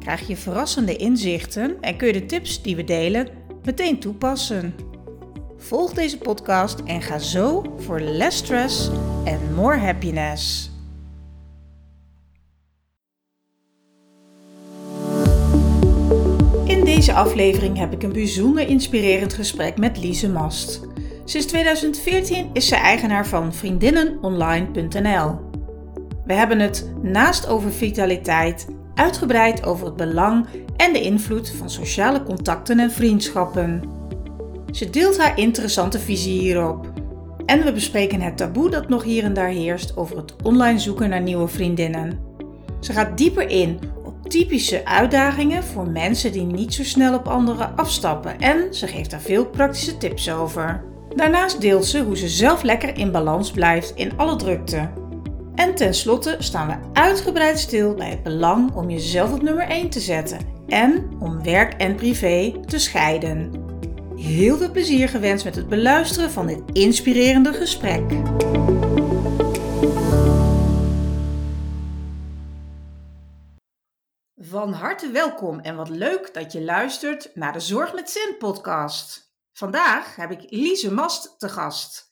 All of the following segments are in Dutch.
krijg je verrassende inzichten en kun je de tips die we delen meteen toepassen. Volg deze podcast en ga zo voor less stress en more happiness. In deze aflevering heb ik een bijzonder inspirerend gesprek met Lise Mast. Sinds 2014 is ze eigenaar van vriendinnenonline.nl. We hebben het naast over vitaliteit uitgebreid over het belang en de invloed van sociale contacten en vriendschappen. Ze deelt haar interessante visie hierop. En we bespreken het taboe dat nog hier en daar heerst over het online zoeken naar nieuwe vriendinnen. Ze gaat dieper in op typische uitdagingen voor mensen die niet zo snel op anderen afstappen en ze geeft daar veel praktische tips over. Daarnaast deelt ze hoe ze zelf lekker in balans blijft in alle drukte. En tenslotte staan we uitgebreid stil bij het belang om jezelf op nummer 1 te zetten en om werk en privé te scheiden. Heel veel plezier gewenst met het beluisteren van dit inspirerende gesprek. Van harte welkom en wat leuk dat je luistert naar de Zorg met Zin podcast. Vandaag heb ik Lise Mast te gast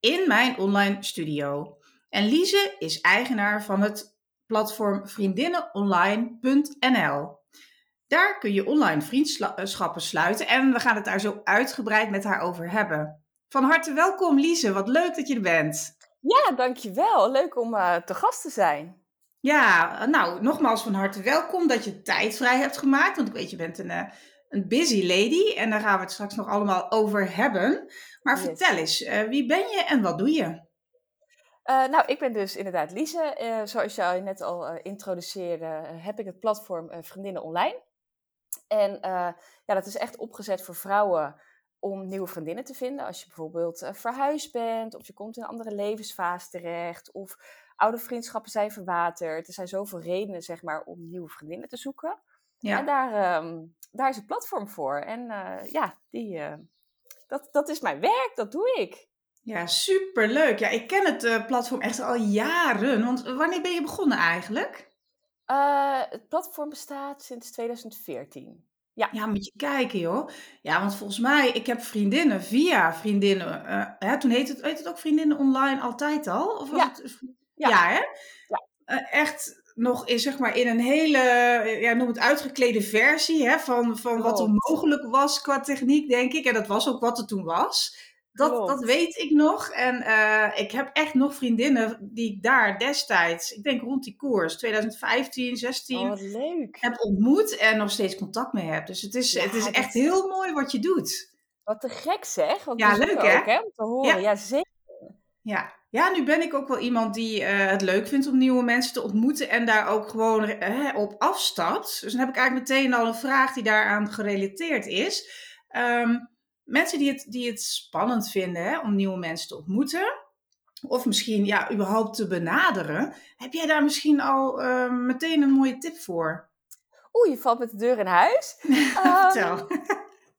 in mijn online studio. En Lise is eigenaar van het platform vriendinnenonline.nl. Daar kun je online vriendschappen sluiten en we gaan het daar zo uitgebreid met haar over hebben. Van harte welkom Lise, wat leuk dat je er bent. Ja, dankjewel. Leuk om uh, te gast te zijn. Ja, nou, nogmaals van harte welkom dat je tijd vrij hebt gemaakt. Want ik weet, je bent een, uh, een busy lady en daar gaan we het straks nog allemaal over hebben. Maar yes. vertel eens, uh, wie ben je en wat doe je? Uh, nou, ik ben dus inderdaad Lise. Uh, zoals je net al uh, introduceerde, heb ik het platform Vriendinnen Online. En ja, dat is echt opgezet voor vrouwen om nieuwe vriendinnen te vinden. Als je bijvoorbeeld verhuisd bent, of je komt in een andere levensfase terecht, of oude vriendschappen zijn verwaterd. Er zijn zoveel redenen, zeg maar, om nieuwe vriendinnen te zoeken. Ja. En daar, um, daar is het platform voor. En ja, die, dat, dat is mijn werk, dat doe ik. Ja, superleuk. Ja, ik ken het uh, platform echt al jaren. Want wanneer ben je begonnen eigenlijk? Uh, het platform bestaat sinds 2014. Ja. ja, moet je kijken joh. Ja, want volgens mij, ik heb vriendinnen via vriendinnen. Uh, hè, toen heette het, heet het ook vriendinnen online altijd al? Of was ja. Het, ja. ja, hè? Ja. echt nog in, zeg maar, in een hele, ja, noem het uitgeklede versie hè, van, van wat er mogelijk was qua techniek, denk ik. En dat was ook wat er toen was. Dat, dat weet ik nog. En uh, ik heb echt nog vriendinnen die ik daar destijds, ik denk rond die koers, 2015, 16, oh, leuk. heb ontmoet en nog steeds contact mee heb. Dus het is, ja, het is echt heel mooi wat je doet. Wat te gek zeg. Want ja, leuk hè? Ook, hè? Om te horen. Ja. ja, zeker. Ja. ja, nu ben ik ook wel iemand die uh, het leuk vindt om nieuwe mensen te ontmoeten en daar ook gewoon uh, op afstapt. Dus dan heb ik eigenlijk meteen al een vraag die daaraan gerelateerd is. Um, mensen die het, die het spannend vinden hè, om nieuwe mensen te ontmoeten. Of misschien ja, überhaupt te benaderen. Heb jij daar misschien al uh, meteen een mooie tip voor? Oeh, je valt met de deur in huis. Vertel. Um,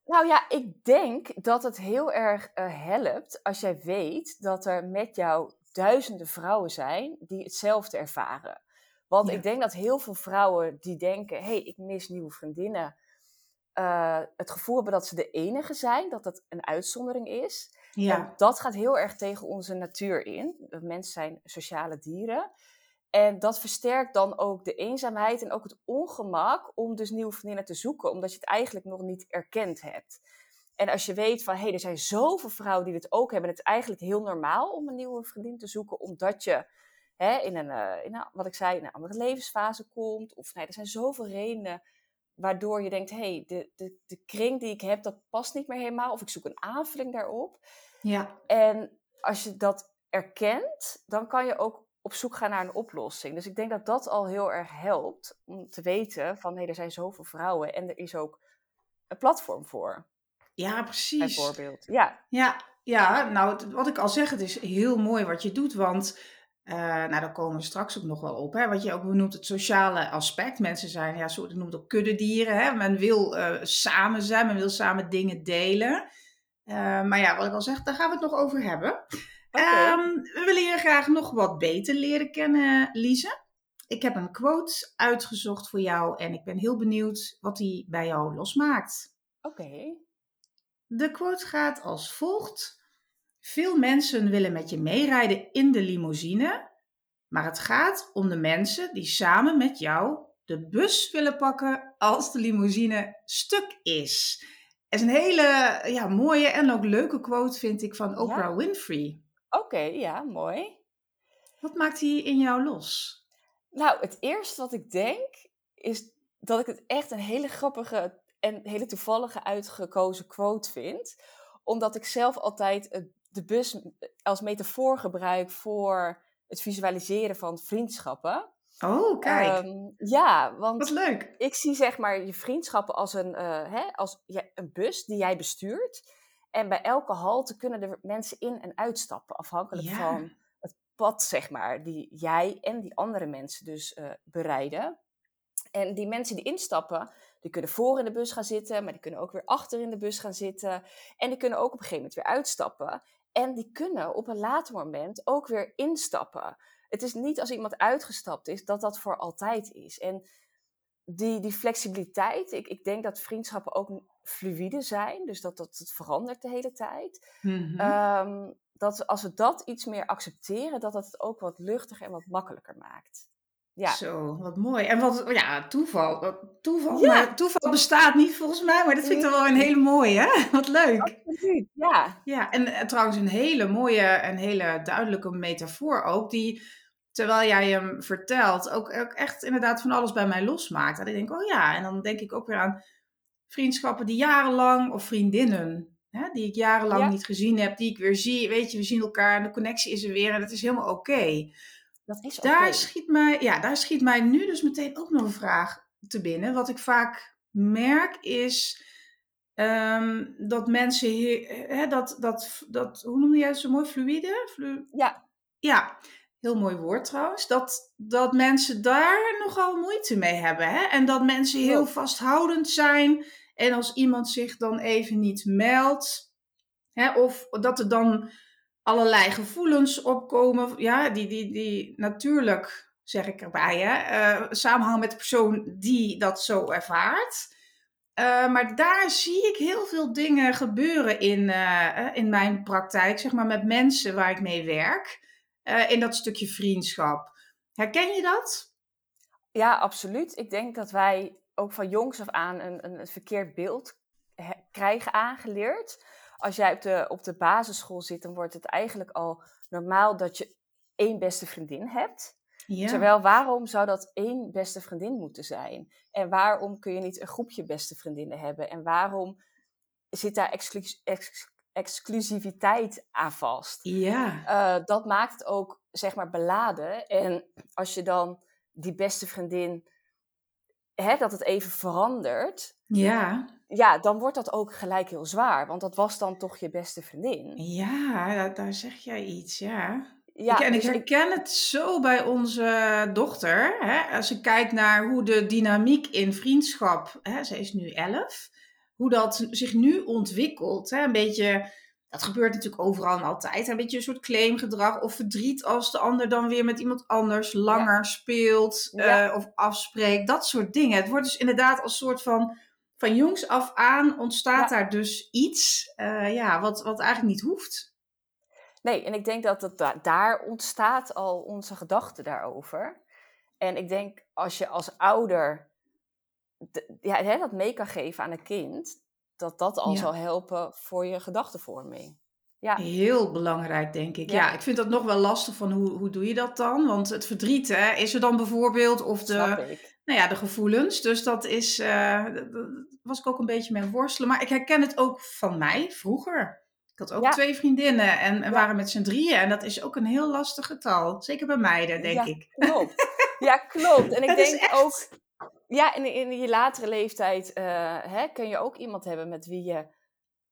nou ja, ik denk dat het heel erg uh, helpt als jij weet dat er met jou duizenden vrouwen zijn die hetzelfde ervaren. Want ja. ik denk dat heel veel vrouwen die denken: hé, hey, ik mis nieuwe vriendinnen uh, het gevoel hebben dat ze de enige zijn, dat dat een uitzondering is. Ja. En dat gaat heel erg tegen onze natuur in. Mensen zijn sociale dieren. En dat versterkt dan ook de eenzaamheid en ook het ongemak om dus nieuwe vriendinnen te zoeken, omdat je het eigenlijk nog niet erkend hebt. En als je weet van, hé, hey, er zijn zoveel vrouwen die dit ook hebben, het is eigenlijk heel normaal om een nieuwe vriendin te zoeken, omdat je hè, in, een, uh, in een, wat ik zei, in een andere levensfase komt. Of nee, er zijn zoveel redenen waardoor je denkt, hé, hey, de, de, de kring die ik heb, dat past niet meer helemaal. Of ik zoek een aanvulling daarop. Ja. En als je dat erkent, dan kan je ook op zoek gaan naar een oplossing. Dus ik denk dat dat al heel erg helpt om te weten van, hé, hey, er zijn zoveel vrouwen en er is ook een platform voor. Ja, precies. Bijvoorbeeld. Ja. Ja, ja, nou, wat ik al zeg, het is heel mooi wat je doet, want uh, nou, daar komen we straks ook nog wel op. Hè? Wat je ook benoemt, het sociale aspect. Mensen zijn, ja, zo noemt ook kuddedieren. Hè? Men wil uh, samen zijn, men wil samen dingen delen. Uh, maar ja, wat ik al zeg, daar gaan we het nog over hebben. Okay. Um, we willen je graag nog wat beter leren kennen, Lise. Ik heb een quote uitgezocht voor jou en ik ben heel benieuwd wat die bij jou losmaakt. Oké. Okay. De quote gaat als volgt. Veel mensen willen met je meerijden in de limousine, maar het gaat om de mensen die samen met jou de bus willen pakken als de limousine stuk is. Het is een hele ja, mooie en ook leuke quote, vind ik, van Oprah ja. Winfrey. Oké, ja, mooi. Wat maakt die in jou los? Nou, het eerste wat ik denk is dat ik het echt een hele grappige en hele toevallige uitgekozen quote vind. Omdat ik zelf altijd de bus als metafoor gebruik voor het visualiseren van vriendschappen. Oh, kijk. Um, ja, want Wat leuk. ik zie zeg maar je vriendschappen als een, uh, hè, als ja, een bus die jij bestuurt. En bij elke halte kunnen er mensen in en uitstappen, afhankelijk Ja. van het pad, zeg maar, die jij en die andere mensen dus eh, bereiden. En die mensen die instappen, die kunnen voor in de bus gaan zitten, maar die kunnen ook weer achter in de bus gaan zitten. En die kunnen ook op een gegeven moment weer uitstappen. En die kunnen op een later moment ook weer instappen. Het is niet als iemand uitgestapt is, dat dat voor altijd is. En die, die flexibiliteit, ik, ik denk dat vriendschappen ook fluïde zijn, dus dat, dat het verandert de hele tijd. Mhm. Ehm, dat als we dat iets meer accepteren, dat dat het ook wat luchtiger en wat makkelijker maakt. Ja, Zo, wat mooi. En wat, ja, toeval. Wat- Toeval, Ja. maar toeval bestaat niet volgens mij, maar dat vind ik toch wel een hele mooie, hè? Wat leuk. absoluut. Ja, Ja, en eh, trouwens een hele mooie en hele duidelijke metafoor ook, die terwijl jij hem vertelt, ook, ook echt inderdaad van alles bij mij losmaakt. Dat ik denk, oh ja, en dan denk ik ook weer aan vriendschappen die jarenlang, of vriendinnen, hè, die ik jarenlang Ja. niet gezien heb, die ik weer zie. Weet je, we zien elkaar en de connectie is er weer en dat is helemaal oké. Dat is. Daar, schiet mij, ja, daar schiet mij nu dus meteen ook nog een vraag te binnen. Wat ik vaak merk is ehm, dat mensen, he- hè, dat, dat, dat, hoe noemde jij het zo mooi, fluïde? Flu- Ja, ja, heel mooi woord trouwens. Dat, dat mensen daar nogal moeite mee hebben. Hè? En dat mensen heel vasthoudend zijn. En als iemand zich dan even niet meldt, hè, of dat er dan allerlei gevoelens opkomen, ja, die, die, die natuurlijk, zeg ik erbij, hè, eh, samenhangen met de persoon die dat zo ervaart. Eh, maar daar zie ik heel veel dingen gebeuren in, eh, in mijn praktijk, zeg maar met mensen waar ik mee werk, in dat stukje vriendschap. Herken je dat? ja, absoluut. Ik denk dat wij ook van jongs af aan een, een, verkeerd beeld krijgen aangeleerd. Als jij op de, op de basisschool zit, dan wordt het eigenlijk al normaal dat je één beste vriendin hebt. Ja. Terwijl waarom zou dat één beste vriendin moeten zijn? En waarom kun je niet een groepje beste vriendinnen hebben? En waarom zit daar exclu- ex- exclusiviteit aan vast? Ja. Eh, dat maakt het ook, zeg maar, beladen. En als je dan die beste vriendin, hè, dat het even verandert, Ja. Ja, dan wordt dat ook gelijk heel zwaar. Want dat was dan toch je beste vriendin. Ja, daar, daar zeg jij iets, ja. Ja, ik, en ik dus ik- herken het zo bij onze dochter. Hè? Als ik kijk naar hoe de dynamiek in vriendschap, hè, ze is nu 11, hoe dat zich nu ontwikkelt. Hè? Een beetje, dat gebeurt natuurlijk overal en altijd. Een beetje een soort claimgedrag of verdriet als de ander dan weer met iemand anders langer speelt Ja. eh, of afspreekt. Dat soort dingen. Het wordt dus inderdaad als soort van, van jongs af aan ontstaat Ja. daar dus iets eh, ja, wat, wat eigenlijk niet hoeft. Nee, en ik denk dat het da- daar ontstaat al onze gedachte daarover. En ik denk als je als ouder ja, hè, dat mee kan geven aan een kind, dat dat al Ja. zal helpen voor je gedachtenvorming. Ja, Heel belangrijk, denk ik. Ja. Ja. ik vind dat nog wel lastig van hoe, hoe doe je dat dan? Want het verdriet hè, is er dan bijvoorbeeld, of de. Nou ja, de gevoelens. Dus dat is, eh, dat was ik ook een beetje mee worstelen. Maar ik herken het ook van mij vroeger. Ik had ook Ja. twee vriendinnen en, en Ja. waren met z'n drieën. En dat is ook een heel lastig getal. Zeker bij meiden, denk Ja. ik. Klopt. Ja, klopt. En ik denk echt- ook, Ja, en in je latere leeftijd uh, hè, kun je ook iemand hebben met wie je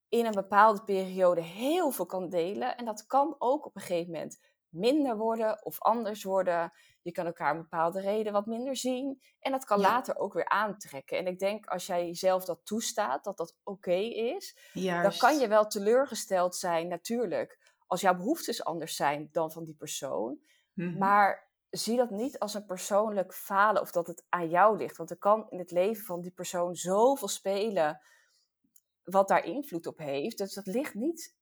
in een bepaalde periode heel veel kan delen. En dat kan ook op een gegeven moment minder worden of anders worden. Je kan elkaar een bepaalde reden wat minder zien. En dat kan later ook weer aantrekken. En ik denk als jij jezelf dat toestaat, dat dat oké is, dan kan je wel teleurgesteld zijn, natuurlijk, als jouw behoeftes anders zijn dan van die persoon. Mhm. Maar zie dat niet als een persoonlijk falen of dat het aan jou ligt. Want er kan in het leven van die persoon zoveel spelen wat daar invloed op heeft. Dus dat ligt niet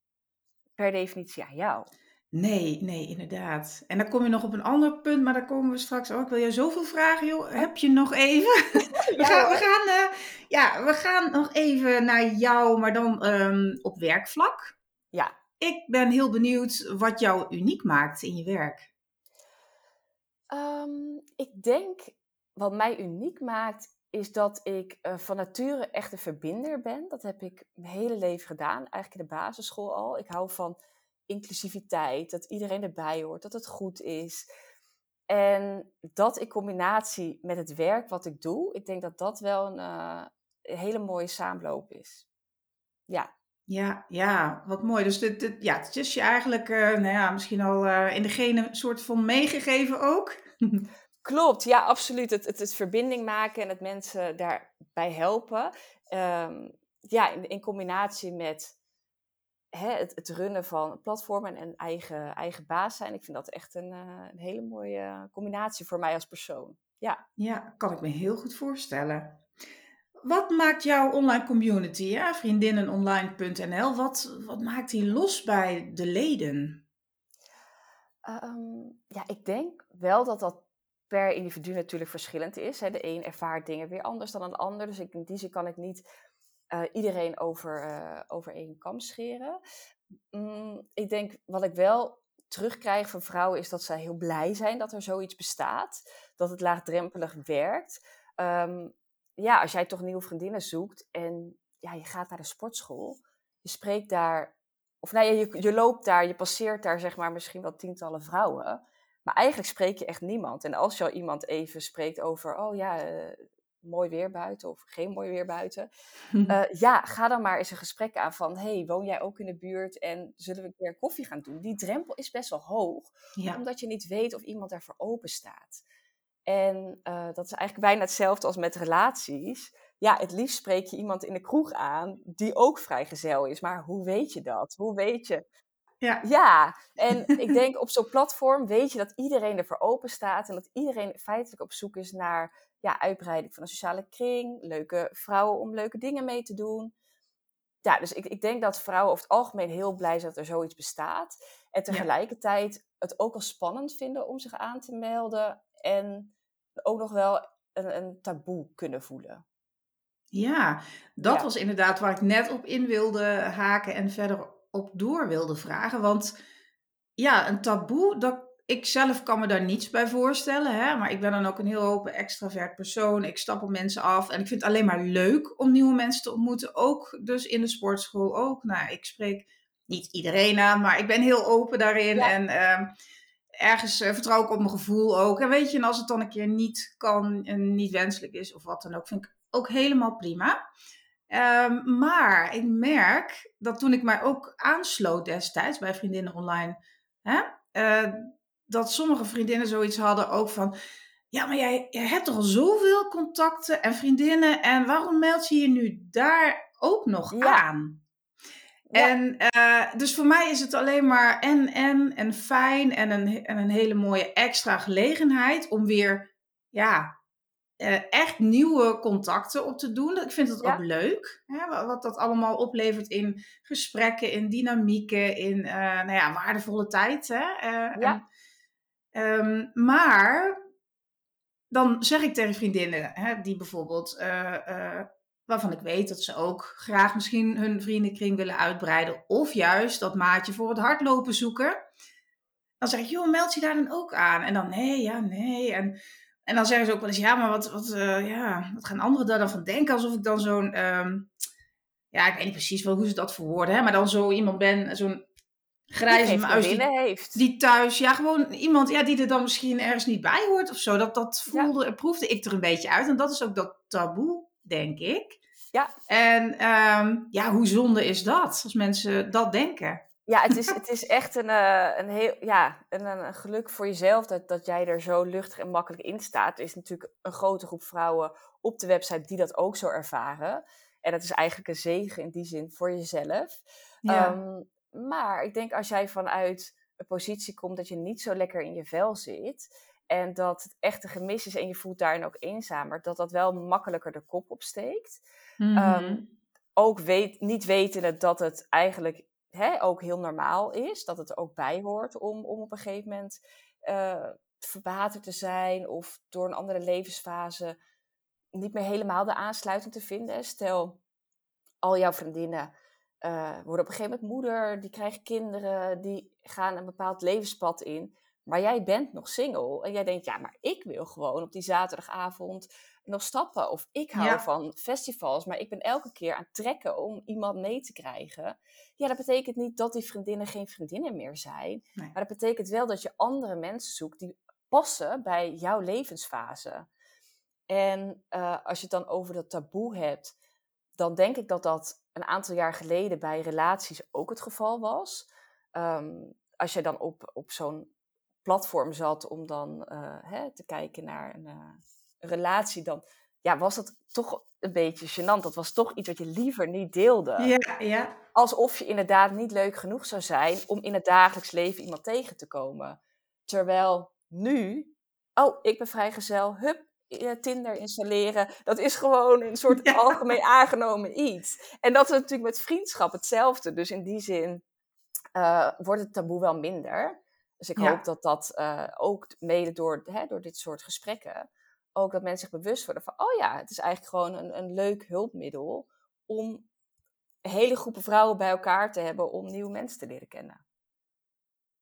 per definitie aan jou. Nee, nee, inderdaad. En dan kom je nog op een ander punt, maar daar komen we straks ook. Ik wil je zoveel vragen, joh. Heb je nog even? we, gaan, we, gaan, uh, ja, we gaan nog even naar jou, maar dan um, op werkvlak. Ja. Ik ben heel benieuwd wat jou uniek maakt in je werk. Um, ik denk wat mij uniek maakt, is dat ik uh, van nature echt een verbinder ben. Dat heb ik mijn hele leven gedaan, eigenlijk in de basisschool al. Ik hou van inclusiviteit, dat iedereen erbij hoort, dat het goed is. En dat in combinatie met het werk wat ik doe, ik denk dat dat wel een, uh, hele mooie samenloop is. Ja. Ja, ja, wat mooi. Dus dit, dit, ja, het is je eigenlijk, uh, nou ja, misschien al uh, in degene soort van meegegeven ook. Klopt, ja, absoluut. Het, het, het verbinding maken en het mensen daarbij helpen. Um, ja, in, in combinatie met hè, het, het, runnen van platformen en eigen, eigen baas zijn. Ik vind dat echt een, uh, een hele mooie combinatie voor mij als persoon. Ja. ja, kan ik me heel goed voorstellen. Wat maakt jouw online community, ja, vriendinnenonline.nl, wat, wat maakt die los bij de leden? Um, ja, ik denk wel dat dat per individu natuurlijk verschillend is. Hè. De een ervaart dingen weer anders dan een ander. Dus ik, in die zin kan ik niet uh, iedereen over, uh, over één kam scheren. Mm, ik denk wat ik wel terugkrijg van vrouwen is dat zij heel blij zijn dat er zoiets bestaat. Dat het laagdrempelig werkt. Um, ja, als jij toch nieuwe vriendinnen zoekt en ja, je gaat naar de sportschool. Je spreekt daar, of nou ja, je, je loopt daar, je passeert daar zeg maar misschien wel tientallen vrouwen. Maar eigenlijk spreek je echt niemand. En als je al iemand even spreekt over, oh ja, uh, mooi weer buiten of geen mooi weer buiten. Uh, ja, ga dan maar eens een gesprek aan van, hey, woon jij ook in de buurt en zullen we een keer koffie gaan doen? Die drempel is best wel hoog, omdat je niet weet of iemand daarvoor open staat. En uh, dat is eigenlijk bijna hetzelfde als met relaties. Ja, het liefst spreek je iemand in de kroeg aan die ook vrijgezel is. Maar hoe weet je dat? Hoe weet je ja. ja, en ik denk op zo'n platform weet je dat iedereen ervoor open staat en dat iedereen feitelijk op zoek is naar ja, uitbreiding van een sociale kring, leuke vrouwen om leuke dingen mee te doen. Ja, dus ik, ik denk dat vrouwen over het algemeen heel blij zijn dat er zoiets bestaat. En tegelijkertijd het ook al spannend vinden om zich aan te melden en ook nog wel een, een taboe kunnen voelen. Ja, dat was inderdaad waar ik net op in wilde haken en verder op door wilde vragen. Want ja, een taboe, dat, ik zelf kan me daar niets bij voorstellen. Hè? Maar ik ben dan ook een heel open, extravert persoon. Ik stap op mensen af. En ik vind het alleen maar leuk om nieuwe mensen te ontmoeten. Ook dus in de sportschool ook. Nou, ik spreek niet iedereen aan, maar ik ben heel open daarin. En uh, ergens uh, vertrouw ik op mijn gevoel ook. En weet je, en als het dan een keer niet kan en niet wenselijk is of wat dan ook, vind ik ook helemaal prima. Um, maar ik merk dat toen ik mij ook aansloot destijds bij Vriendinnen Online, hè, uh, dat sommige vriendinnen zoiets hadden ook van, ja, maar jij, jij hebt toch al zoveel contacten en vriendinnen en waarom meld je je nu daar ook nog aan? Ja. En uh, dus voor mij is het alleen maar en, en, en fijn en een, en een hele mooie extra gelegenheid om weer, ja, uh, echt nieuwe contacten op te doen. Ik vind het ook leuk, hè, wat dat allemaal oplevert in gesprekken, in dynamieken, in uh, nou ja, waardevolle tijd. Hè? Uh, ja. En, um, maar dan zeg ik tegen vriendinnen, hè, die bijvoorbeeld, waarvan ik weet dat ze ook graag misschien hun vriendenkring willen uitbreiden, of juist dat maatje voor het hardlopen zoeken. Dan zeg ik, joh, meld je daar dan ook aan? En dan, nee, ja, nee. En en dan zeggen ze ook wel eens, ja, maar wat, wat, uh, ja, wat gaan anderen daar dan van denken? Alsof ik dan zo'n, um, ja, ik weet niet precies wel hoe ze dat verwoorden, hè, maar dan zo iemand ben, zo'n grijze muis die, heeft. die thuis, ja, gewoon iemand ja, die er dan misschien ergens niet bij hoort of zo. Dat, dat voelde, ja. proefde ik er een beetje uit. En dat is ook dat taboe, denk ik. Ja. En um, ja, hoe zonde is dat als mensen dat denken? Ja, het is, het is echt een, uh, een, heel, ja, een, een geluk voor jezelf dat, dat jij er zo luchtig en makkelijk in staat. Er is natuurlijk een grote groep vrouwen op de website die dat ook zo ervaren. En dat is eigenlijk een zegen in die zin voor jezelf. Ja. Um, maar ik denk als jij vanuit een positie komt dat je niet zo lekker in je vel zit. En dat het echt een gemis is en je voelt daarin ook eenzamer. Dat dat wel makkelijker de kop opsteekt. Mhm. Um, ook weet, niet wetende dat het eigenlijk hè, ook heel normaal is. Dat het er ook bij hoort om, om op een gegeven moment uh, verwaterd te zijn. Of door een andere levensfase niet meer helemaal de aansluiting te vinden. Stel, al jouw vriendinnen uh, worden op een gegeven moment moeder, die krijgen kinderen, die gaan een bepaald levenspad in. Maar jij bent nog single en jij denkt, ja, maar ik wil gewoon op die zaterdagavond nog stappen. Of ik hou Ja. van festivals, maar ik ben elke keer aan het trekken om iemand mee te krijgen. Ja, dat betekent niet dat die vriendinnen geen vriendinnen meer zijn. Nee. Maar dat betekent wel dat je andere mensen zoekt die passen bij jouw levensfase. En eh, als je het dan over dat taboe hebt, dan denk ik dat dat een aantal jaar geleden bij relaties ook het geval was. Ehm, als je dan op, op zo'n platform zat om dan eh, hè, te kijken naar een, een, relatie, dan ja, was dat toch een beetje gênant. Dat was toch iets wat je liever niet deelde. Ja, ja. Alsof je inderdaad niet leuk genoeg zou zijn om in het dagelijks leven iemand tegen te komen. Terwijl nu, oh, ik ben vrijgezel, hup, Tinder installeren. Dat is gewoon een soort ja. algemeen aangenomen iets. En dat is natuurlijk met vriendschap hetzelfde. Dus in die zin uh, wordt het taboe wel minder. Dus ik Ja. hoop dat dat uh, ook mede door, hè, door dit soort gesprekken, ook dat mensen zich bewust worden van, oh ja, het is eigenlijk gewoon een, een leuk hulpmiddel om hele groepen vrouwen bij elkaar te hebben om nieuwe mensen te leren kennen.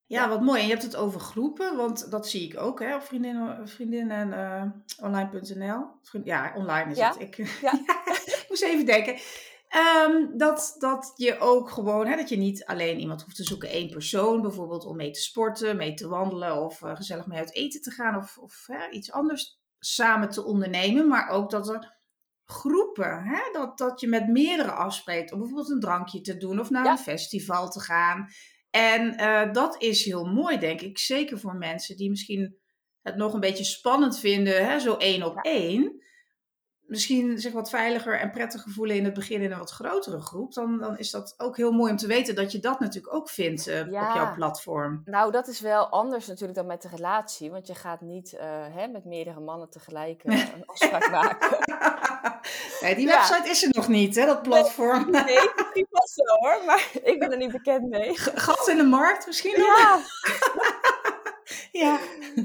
Ja, wat mooi. En je hebt het over groepen, want dat zie ik ook hè, op vriendinnen, vriendinnen uh, online.nl. Ja, online is Ja. het. Ik, Ja. ik moest even denken. Ehm, dat, dat je ook gewoon, hè, dat je niet alleen iemand hoeft te zoeken, één persoon bijvoorbeeld, om mee te sporten, mee te wandelen of uh, gezellig mee uit eten te gaan of, of hè, iets anders samen te ondernemen. Maar ook dat er groepen, hè, dat, dat je met meerdere afspreekt om bijvoorbeeld een drankje te doen of naar Ja. een festival te gaan. En uh, dat is heel mooi, denk ik. Zeker voor mensen die misschien het nog een beetje spannend vinden, hè, zo één op één. Misschien zich wat veiliger en prettiger voelen in het begin in een wat grotere groep. Dan, dan is dat ook heel mooi om te weten dat je dat natuurlijk ook vindt uh, Ja. op jouw platform. Nou, dat is wel anders natuurlijk dan met de relatie. Want je gaat niet uh, hè, met meerdere mannen tegelijk uh, een afspraak maken. nee, die Ja. website is er nog niet, hè, dat platform. Nee, misschien was zo hoor, maar ik ben er niet bekend mee. Gat in de markt misschien? Ja, ja.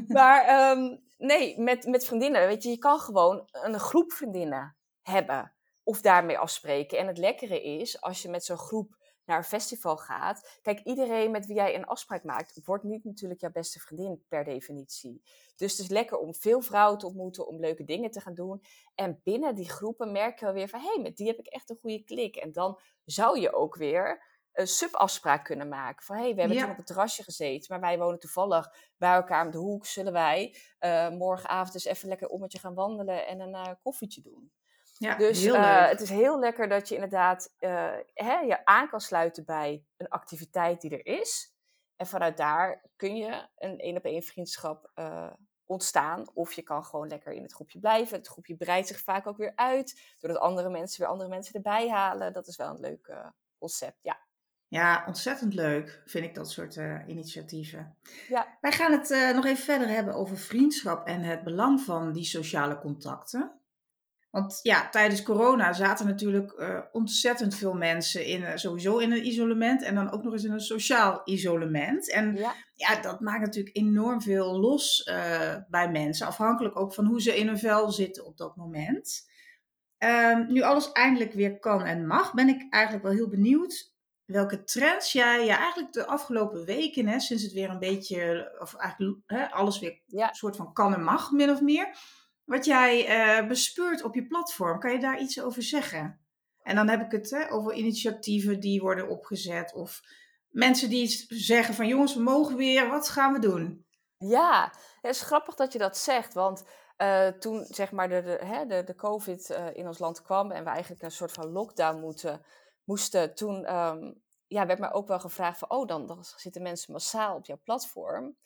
maar um, nee, met, met vriendinnen, weet je, je kan gewoon een groep vriendinnen hebben. Of daarmee afspreken. En het lekkere is, als je met zo'n groep naar een festival gaat. Kijk, iedereen met wie jij een afspraak maakt, wordt niet natuurlijk jouw beste vriendin per definitie. Dus het is lekker om veel vrouwen te ontmoeten, om leuke dingen te gaan doen. En binnen die groepen merk je wel weer van, hé, hey, met die heb ik echt een goede klik. En dan zou je ook weer een subafspraak kunnen maken. Van, hé, hey, we hebben Ja. toen op het terrasje gezeten, maar wij wonen toevallig bij elkaar om de hoek. Zullen wij eh, morgenavond eens even lekker ommetje gaan wandelen en een eh, koffietje doen? Ja, Dus eh, het is heel lekker dat je inderdaad hè, je aan kan sluiten bij een activiteit die er is. En vanuit daar kun je een één op één vriendschap ontstaan. Of je kan gewoon lekker in het groepje blijven. Het groepje breidt zich vaak ook weer uit. Doordat andere mensen weer andere mensen erbij halen. Dat is wel een leuk concept, ja. Ja, ontzettend leuk vind ik dat soort uh, initiatieven. Ja. Wij gaan het uh, nog even verder hebben over vriendschap en het belang van die sociale contacten. Want ja, tijdens corona zaten natuurlijk uh, ontzettend veel mensen in, sowieso in een isolement en dan ook nog eens in een sociaal isolement. En ja, ja dat maakt natuurlijk enorm veel los bij mensen, afhankelijk ook van hoe ze in hun vel zitten op dat moment. Um, nu alles eindelijk weer kan en mag, ben ik eigenlijk wel heel benieuwd welke trends jij ja, eigenlijk de afgelopen weken, hè, sinds het weer een beetje, of eigenlijk hè, alles weer ja. een soort van kan en mag, min of meer, wat jij uh, bespeurt op je platform. Kan je daar iets over zeggen? En dan heb ik het hè, over initiatieven die worden opgezet of mensen die zeggen van jongens, we mogen weer, wat gaan we doen? Ja, het is grappig dat je dat zegt, want uh, toen zeg maar de, de, hè, de, de COVID uh, in ons land kwam en we eigenlijk een soort van lockdown moeten, moesten, toen um, ja, werd mij ook wel gevraagd van, oh, dan, dan zitten mensen massaal op jouw platform.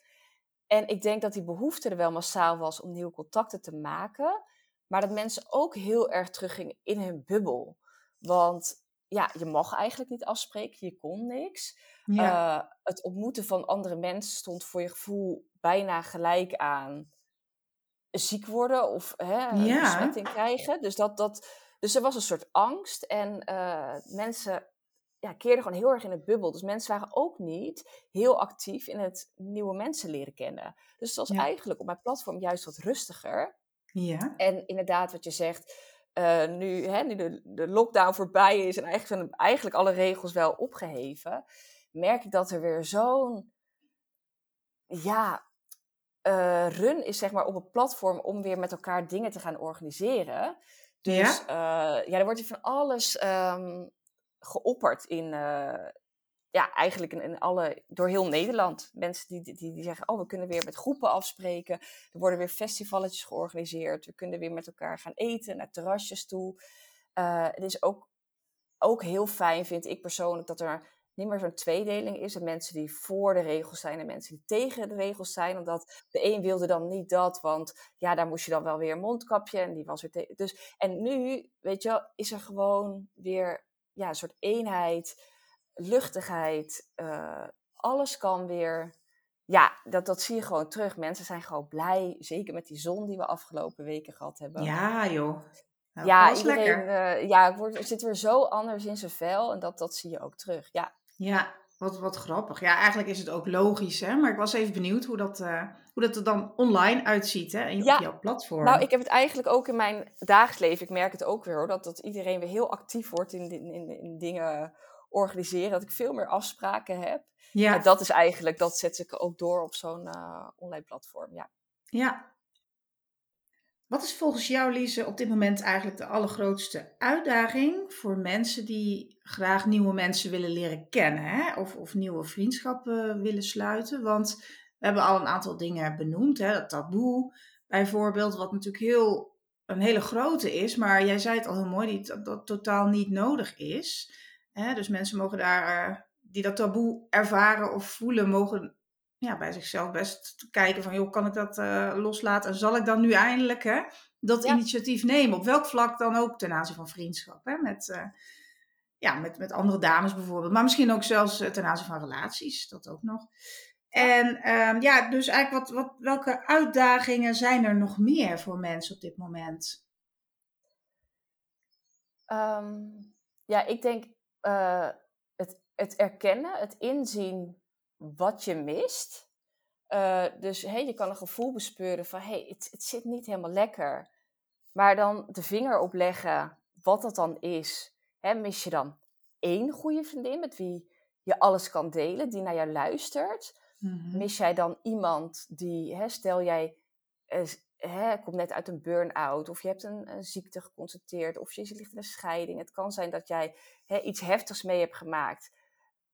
En ik denk dat die behoefte er wel massaal was om nieuwe contacten te maken, maar dat mensen ook heel erg teruggingen in hun bubbel. Want ja, je mag eigenlijk niet afspreken, je kon niks. Ja. Uh, het ontmoeten van andere mensen stond voor je gevoel bijna gelijk aan ziek worden of hè, een ja. besmetting krijgen. Dus, dat, dat, dus er was een soort angst en uh, mensen ja, keerden gewoon heel erg in het bubbel. Dus mensen waren ook niet heel actief in het nieuwe mensen leren kennen. Dus het was ja. eigenlijk op mijn platform juist wat rustiger. Ja. En inderdaad, wat je zegt, uh, nu, hè, nu de, de lockdown voorbij is en eigenlijk zijn eigenlijk alle regels wel opgeheven, merk ik dat er weer zo'n ja, uh, run is zeg maar op een platform om weer met elkaar dingen te gaan organiseren. Dus ja, uh, ja er wordt van alles um, geopperd in, uh, ja, eigenlijk in, alle, door heel Nederland. Mensen die, die, die zeggen, oh, we kunnen weer met groepen afspreken. Er worden weer festivalletjes georganiseerd. We kunnen weer met elkaar gaan eten, naar terrasjes toe. het is ook, ook heel fijn, vind ik persoonlijk, dat er niet meer zo'n tweedeling is. En mensen die voor de regels zijn en mensen die tegen de regels zijn. Omdat de een wilde dan niet dat, want ja, daar moest je dan wel weer een mondkapje. En die was weer tegen. Dus, en nu, weet je wel, is er gewoon weer ja, een soort eenheid, luchtigheid. Uh, alles kan weer. Ja, dat, dat zie je gewoon terug. Mensen zijn gewoon blij. Zeker met die zon die we afgelopen weken gehad hebben. Ja, joh. Nou, ja, iedereen uh, ja, wordt, zit weer zo anders in zijn vel. En dat, dat zie je ook terug. Ja, ja, wat, wat grappig. Ja, eigenlijk is het ook logisch, hè? Maar ik was even benieuwd hoe dat, uh, hoe dat er dan online uitziet, hè? Ja. op jouw platform. Nou, ik heb het eigenlijk ook in mijn dagelijks leven. Ik merk het ook weer, hoor. Dat, dat iedereen weer heel actief wordt in, in, in, in dingen organiseren. Dat ik veel meer afspraken heb. Ja. En dat is eigenlijk, dat zet ik ook door op zo'n uh, online platform, ja. Ja, wat is volgens jou, Lise, op dit moment eigenlijk de allergrootste uitdaging voor mensen die graag nieuwe mensen willen leren kennen hè? Of, of nieuwe vriendschappen willen sluiten? Want we hebben al een aantal dingen benoemd, hè? dat taboe bijvoorbeeld, wat natuurlijk heel, een hele grote is, maar jij zei het al heel mooi, dat dat totaal niet nodig is. Hè? Dus mensen mogen daar, die dat taboe ervaren of voelen, mogen ja, bij zichzelf best kijken van, joh, kan ik dat uh, loslaten? En zal ik dan nu eindelijk hè, dat initiatief nemen? Op welk vlak dan ook ten aanzien van vriendschap. Hè? Met, uh, ja, met, met andere dames bijvoorbeeld. Maar misschien ook zelfs uh, ten aanzien van relaties. Dat ook nog. En um, ja, dus eigenlijk wat, wat, welke uitdagingen zijn er nog meer voor mensen op dit moment? Um, ja, ik denk het, het erkennen, het inzien wat je mist. Uh, dus hey, je kan een gevoel bespeuren van hey, het, het zit niet helemaal lekker. Maar dan de vinger opleggen wat dat dan is. Hè, mis je dan één goede vriendin met wie je alles kan delen, die naar jou luistert? Mm-hmm. Mis jij dan iemand die, hè, stel jij hè, komt net uit een burn-out, of je hebt een, een, ziekte geconstateerd, of je ligt in een scheiding. Het kan zijn dat jij hè, iets heftigs mee hebt gemaakt,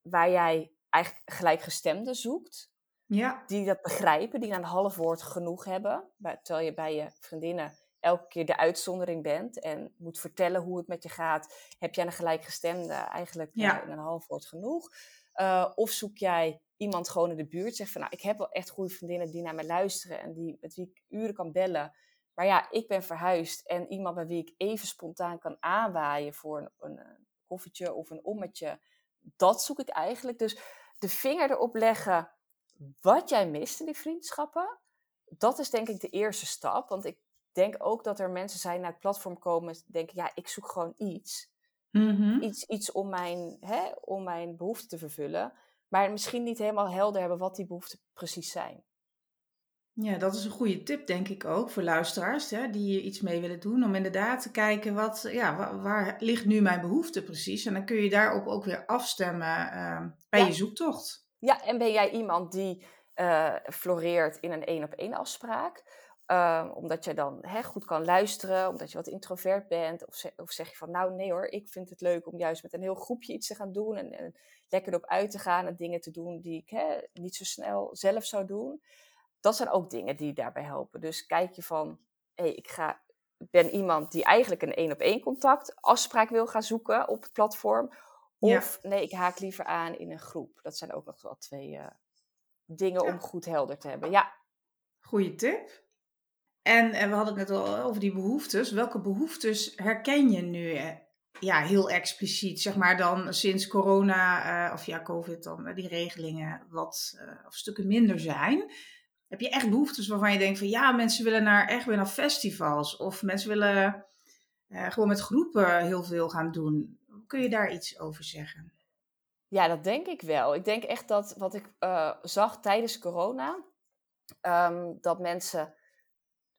waar jij eigenlijk gelijkgestemden zoekt. Ja. Die dat begrijpen, die een half woord genoeg hebben. Terwijl je bij je vriendinnen elke keer de uitzondering bent en moet vertellen hoe het met je gaat, heb jij een gelijkgestemde eigenlijk ja. in een half woord genoeg. Uh, of zoek jij iemand gewoon in de buurt, zegt van nou, ik heb wel echt goede vriendinnen die naar mij luisteren en die, met wie ik uren kan bellen. Maar ja, ik ben verhuisd en iemand bij wie ik even spontaan kan aanwaaien voor een, een, een koffietje of een ommetje, dat zoek ik eigenlijk. Dus de vinger erop leggen wat jij mist in die vriendschappen, dat is denk ik de eerste stap. Want ik denk ook dat er mensen zijn naar het platform komen denken, ja, ik zoek gewoon iets. Mm-hmm. Iets, iets om, mijn, hè, om mijn behoeften te vervullen. Maar misschien niet helemaal helder hebben wat die behoeften precies zijn. Ja, dat is een goede tip, denk ik ook, voor luisteraars hè, die iets mee willen doen. Om inderdaad te kijken, wat, ja, waar, waar ligt nu mijn behoefte precies? En dan kun je daarop ook weer afstemmen uh, bij je zoektocht. Ja, en ben jij iemand die uh, floreert in een één-op-één afspraak? Ehm, omdat je dan hè, goed kan luisteren, omdat je wat introvert bent. Of, of, zeg je van, nou nee hoor, ik vind het leuk om juist met een heel groepje iets te gaan doen. En, en lekker erop uit te gaan en dingen te doen die ik hè, niet zo snel zelf zou doen. Dat zijn ook dingen die daarbij helpen. Dus kijk je van, hé, hey, ik ga, ben iemand die eigenlijk een één op één contact afspraak wil gaan zoeken op het platform. Of nee, ik haak liever aan in een groep. Dat zijn ook nog wel twee uh, dingen om goed helder te hebben. Ja. Goeie tip. En, en we hadden het net al over die behoeftes. Welke behoeftes herken je nu ja, heel expliciet, zeg maar dan sinds corona, uh, of ja, COVID dan, die regelingen wat uh, of stukken minder zijn. Heb je echt behoeftes waarvan je denkt van ja, mensen willen naar, echt weer naar festivals. Of mensen willen gewoon met groepen heel veel gaan doen. Kun je daar iets over zeggen? Ja, dat denk ik wel. Ik denk echt dat wat ik zag tijdens corona, um, dat mensen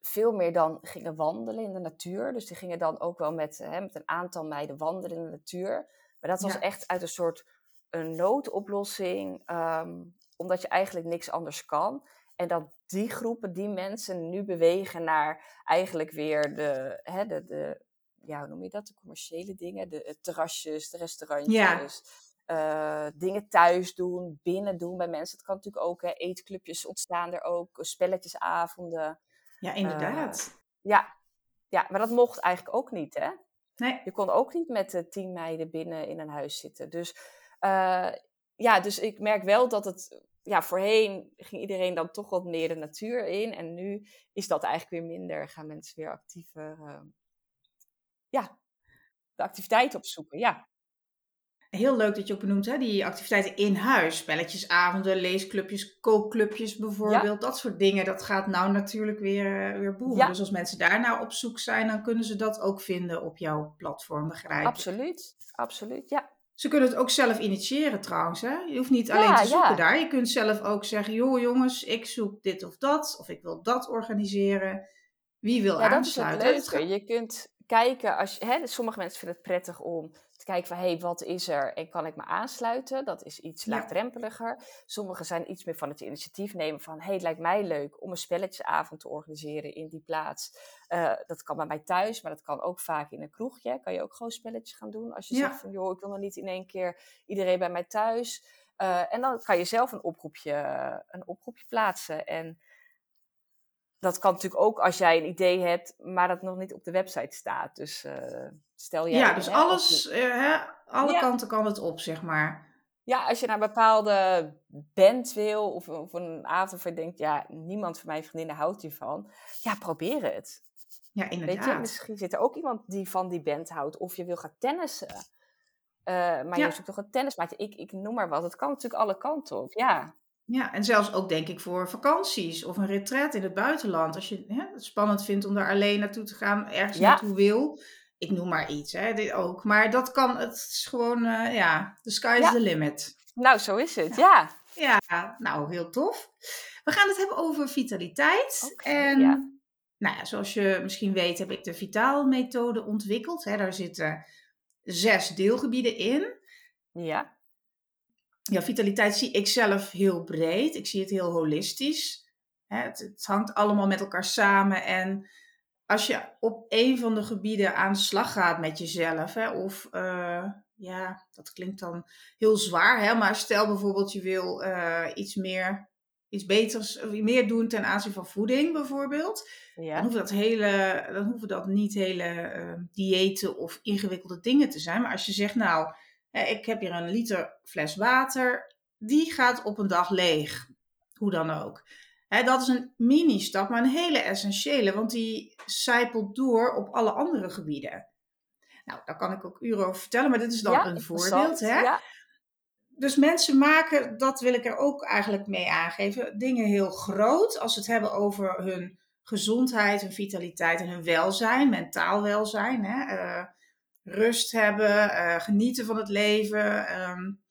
veel meer dan gingen wandelen in de natuur. Dus die gingen dan ook wel met, hè, met een aantal meiden wandelen in de natuur. Maar dat was echt uit een soort een noodoplossing, ehm, omdat je eigenlijk niks anders kan. En dat die groepen, die mensen nu bewegen naar eigenlijk weer de, hè, de, de ja, hoe noem je dat? De commerciële dingen, de terrasjes, de restaurantjes. Uh, dingen thuis doen, binnen doen bij mensen. Het kan natuurlijk ook, hè, eetclubjes ontstaan er ook, spelletjesavonden. Ja, inderdaad. Uh, ja. ja, maar dat mocht eigenlijk ook niet, hè? Nee. Je kon ook niet met de tien meiden binnen in een huis zitten. Dus uh, ja, dus ik merk wel dat het... Ja, voorheen ging iedereen dan toch wat meer de natuur in. En nu is dat eigenlijk weer minder. Gaan mensen weer actiever... Uh, ja, de activiteit opzoeken, ja heel leuk dat je ook benoemt, hè, die activiteiten in huis. Spelletjesavonden, leesclubjes, kookclubjes bijvoorbeeld. Dat soort dingen, dat gaat nou natuurlijk weer, weer boemen. Dus als mensen daar nou op zoek zijn, dan kunnen ze dat ook vinden op jouw platform, begrijp Absoluut, absoluut, ja. Ze kunnen het ook zelf initiëren trouwens. Hè? Je hoeft niet alleen te zoeken daar. Je kunt zelf ook zeggen, joh jongens, ik zoek dit of dat. Of ik wil dat organiseren. Wie wil ja, aansluiten? Dat is het leuke. Je kunt kijken, als je, hè, sommige mensen vinden het prettig om te kijken van, hé, hey, wat is er en kan ik me aansluiten? Dat is iets laagdrempeliger. Sommigen zijn iets meer van het initiatief nemen van, hé, hey, het lijkt mij leuk om een spelletjesavond te organiseren in die plaats. Uh, dat kan bij mij thuis, maar dat kan ook vaak in een kroegje. Kan je ook gewoon spelletjes gaan doen. Als je zegt van, joh, ik wil nog niet in één keer iedereen bij mij thuis. Uh, en dan kan je zelf een oproepje, een oproepje plaatsen en dat kan natuurlijk ook als jij een idee hebt, maar dat nog niet op de website staat. Dus uh, stel jij. Ja, dus alles, uh, hè, alle ja. kanten kan het op, zeg maar. Ja, als je naar een bepaalde band wil of, of een avond waarvan je denkt, ja, niemand van mijn vriendinnen houdt hiervan. Ja, probeer het. Ja, inderdaad. Weet je, misschien zit er ook iemand die van die band houdt. Of je wil gaan tennissen. Uh, maar ja. je zoekt toch een tennismaatje. Ik, ik noem maar wat. Het kan natuurlijk alle kanten op, ja. Ja, en zelfs ook denk ik voor vakanties of een retret in het buitenland. Als je hè, het spannend vindt om daar alleen naartoe te gaan, ergens ja. naartoe wil. Ik noem maar iets, hè, dit ook. Maar dat kan, het is gewoon, uh, ja, the sky is ja. the limit. Nou, zo is het, ja. ja. Ja, nou, heel tof. We gaan het hebben over vitaliteit. Okay, en, ja. nou ja, zoals je misschien weet heb ik de Vitaal-methode ontwikkeld. Hè. Daar zitten zes deelgebieden in. Ja ja, vitaliteit zie ik zelf heel breed. Ik zie het heel holistisch. Het, het, hangt allemaal met elkaar samen. En als je op een van de gebieden aan de slag gaat met jezelf, hè, of uh, ja, dat klinkt dan heel zwaar, hè, maar stel bijvoorbeeld je wil uh, iets meer, iets beters, meer doen ten aanzien van voeding bijvoorbeeld. Ja. Dan, hoeven dat hele, dan hoeven dat niet hele uh, diëten of ingewikkelde dingen te zijn. Maar als je zegt, nou, ik heb hier een liter fles water. Die gaat op een dag leeg. Hoe dan ook. Dat is een mini-stap, maar een hele essentiële, want die zijpelt door op alle andere gebieden. Nou, daar kan ik ook uren over vertellen, maar dit is dan ja, een voorbeeld. Hè? Ja. Dus mensen maken, dat wil ik er ook eigenlijk mee aangeven, dingen heel groot als ze het hebben over hun gezondheid, hun vitaliteit en hun welzijn, mentaal welzijn. Hè? Uh, rust hebben, uh, genieten van het leven, um,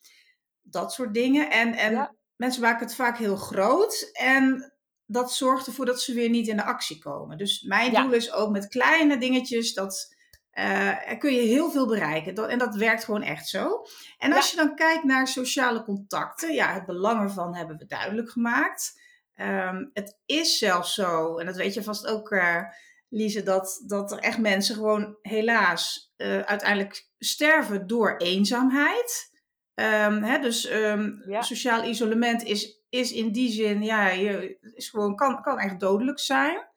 dat soort dingen. En, en ja. Mensen maken het vaak heel groot en dat zorgt ervoor dat ze weer niet in de actie komen. Dus mijn ja. doel is ook met kleine dingetjes dat. Uh, kun je heel veel bereiken. Dat, en dat werkt gewoon echt zo. En als ja. je dan kijkt naar sociale contacten, ja, het belang ervan hebben we duidelijk gemaakt. ehm, het is zelfs zo, en dat weet je vast ook, uh, Lise, dat, dat er echt mensen gewoon helaas uh, uiteindelijk sterven door eenzaamheid. Um, hè, dus um, ja. sociaal isolement is, is in die zin, ja, je, is gewoon, kan, kan echt dodelijk zijn.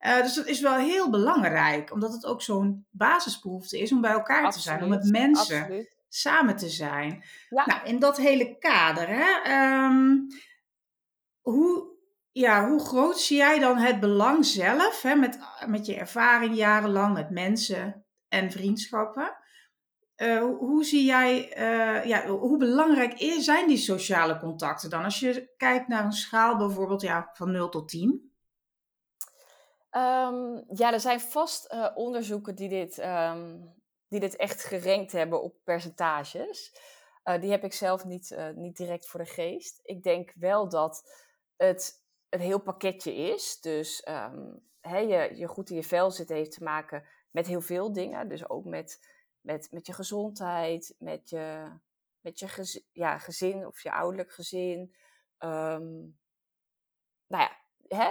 Uh, dus dat is wel heel belangrijk, omdat het ook zo'n basisbehoefte is om bij elkaar absoluut, te zijn, om met mensen absoluut. samen te zijn. Ja. Nou, in dat hele kader, hè, um, hoe, ja, hoe groot zie jij dan het belang zelf, hè, met, met je ervaring jarenlang met mensen en vriendschappen? Uh, hoe, zie jij, uh, ja, hoe belangrijk is, zijn die sociale contacten dan? Als je kijkt naar een schaal bijvoorbeeld ja, van 0 tot 10. Um, ja, er zijn vast uh, onderzoeken die dit, um, die dit echt gerankt hebben op percentages. Die heb ik zelf niet, niet direct voor de geest. Ik denk wel dat het een heel pakketje is. Dus he, je, je goed in je vel zitten heeft te maken met heel veel dingen. Dus ook met, met, met je gezondheid, met je, met je gez, ja, gezin of je ouderlijk gezin. Um, nou ja, hè,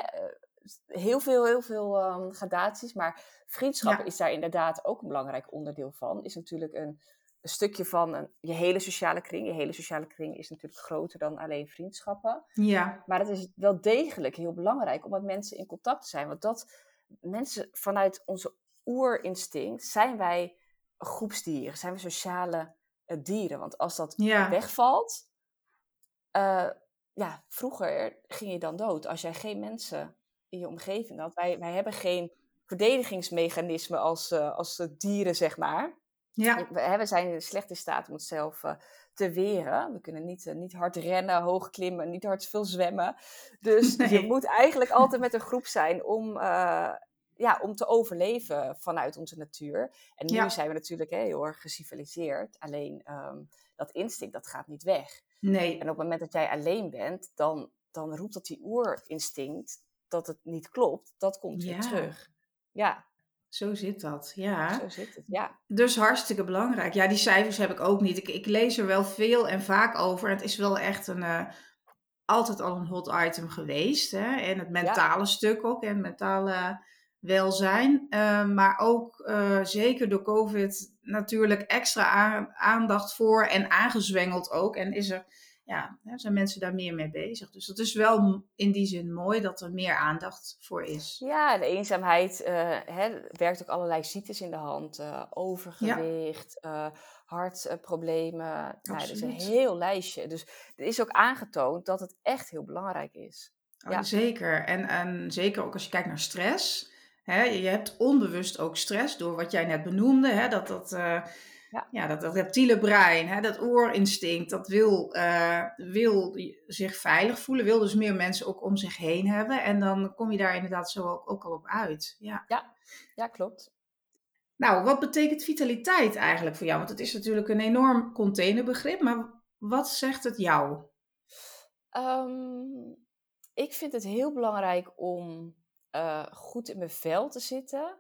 heel veel, heel veel um, gradaties. Maar vriendschap ja. is daar inderdaad ook een belangrijk onderdeel van. Is natuurlijk een, een stukje van een, je hele sociale kring. Je hele sociale kring is natuurlijk groter dan alleen vriendschappen. Ja. Maar het is wel degelijk heel belangrijk om met mensen in contact te zijn. Want dat mensen vanuit onze oerinstinct zijn wij groepsdieren, zijn we sociale uh, dieren. Want als dat ja. wegvalt, uh, ja, vroeger ging je dan dood als jij geen mensen in je omgeving had. Wij, wij hebben geen verdedigingsmechanisme als, uh, als dieren, zeg maar. Ja. We, we zijn slecht in staat om onszelf te weren. We kunnen niet, niet hard rennen, hoog klimmen, niet hard veel zwemmen. Dus nee. je moet eigenlijk altijd met een groep zijn om, uh, ja, om te overleven vanuit onze natuur. En nu ja. zijn we natuurlijk hè, heel erg geciviliseerd. Alleen um, dat instinct, dat gaat niet weg. Nee. En op het moment dat jij alleen bent, dan, dan roept dat die oerinstinct dat het niet klopt, dat komt ja. weer terug. Ja. Zo zit dat, ja. Zo zit het, ja. Dus hartstikke belangrijk. Ja, die cijfers heb ik ook niet. Ik, ik lees er wel veel en vaak over. En het is wel echt een, uh, altijd al een hot item geweest. Hè? En het mentale ja. stuk ook, en mentale welzijn. Uh, maar ook uh, zeker door COVID natuurlijk extra aandacht voor en aangezwengeld ook. En is er ja, zijn mensen daar meer mee bezig. Dus dat is wel in die zin mooi dat er meer aandacht voor is. Ja, de eenzaamheid uh, hè, werkt ook allerlei ziektes in de hand. Uh, overgewicht, ja. hartproblemen. Nou, dat is een heel lijstje. Dus er is ook aangetoond dat het echt heel belangrijk is. Oh, ja. Zeker. En, en zeker ook als je kijkt naar stress. Hè, je hebt onbewust ook stress door wat jij net benoemde. Hè, dat dat ja. ja, dat, dat reptiele brein, hè, dat oorinstinct, dat wil, uh, wil zich veilig voelen, wil dus meer mensen ook om zich heen hebben. En dan kom je daar inderdaad zo ook, ook al op uit. Ja. Ja. ja, klopt. Nou, wat betekent vitaliteit eigenlijk voor jou? Want het is natuurlijk een enorm containerbegrip, maar wat zegt het jou? Um, ik vind het heel belangrijk om uh, goed in mijn vel te zitten.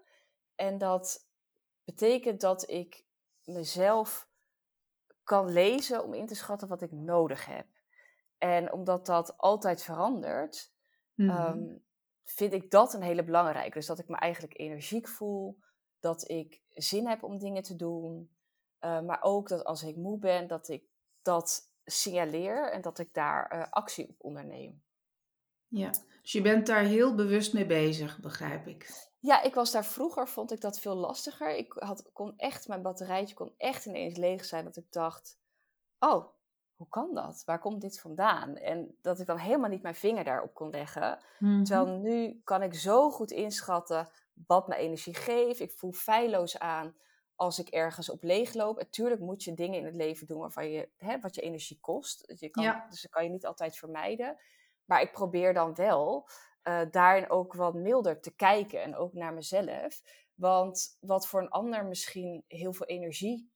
En dat betekent dat ik mezelf kan lezen om in te schatten wat ik nodig heb. En omdat dat altijd verandert, mm-hmm. um, vind ik dat een hele belangrijke. Dus dat ik me eigenlijk energiek voel, dat ik zin heb om dingen te doen, uh, maar ook dat als ik moe ben, dat ik dat signaleer en dat ik daar uh, actie op onderneem. Ja, dus je bent daar heel bewust mee bezig, begrijp ik. Ja, ik was daar vroeger, vond ik dat veel lastiger. Ik had, kon echt, mijn batterijtje kon echt ineens leeg zijn. Dat ik dacht, oh, hoe kan dat? Waar komt dit vandaan? En dat ik dan helemaal niet mijn vinger daarop kon leggen. Mm-hmm. Terwijl nu kan ik zo goed inschatten wat me energie geeft. Ik voel feilloos aan als ik ergens op leeg loop. Natuurlijk moet je dingen in het leven doen waarvan je, hè, wat je energie kost. Je kan, ja. Dus dat kan je niet altijd vermijden. Maar ik probeer dan wel uh, daarin ook wat milder te kijken en ook naar mezelf. Want wat voor een ander misschien heel veel energie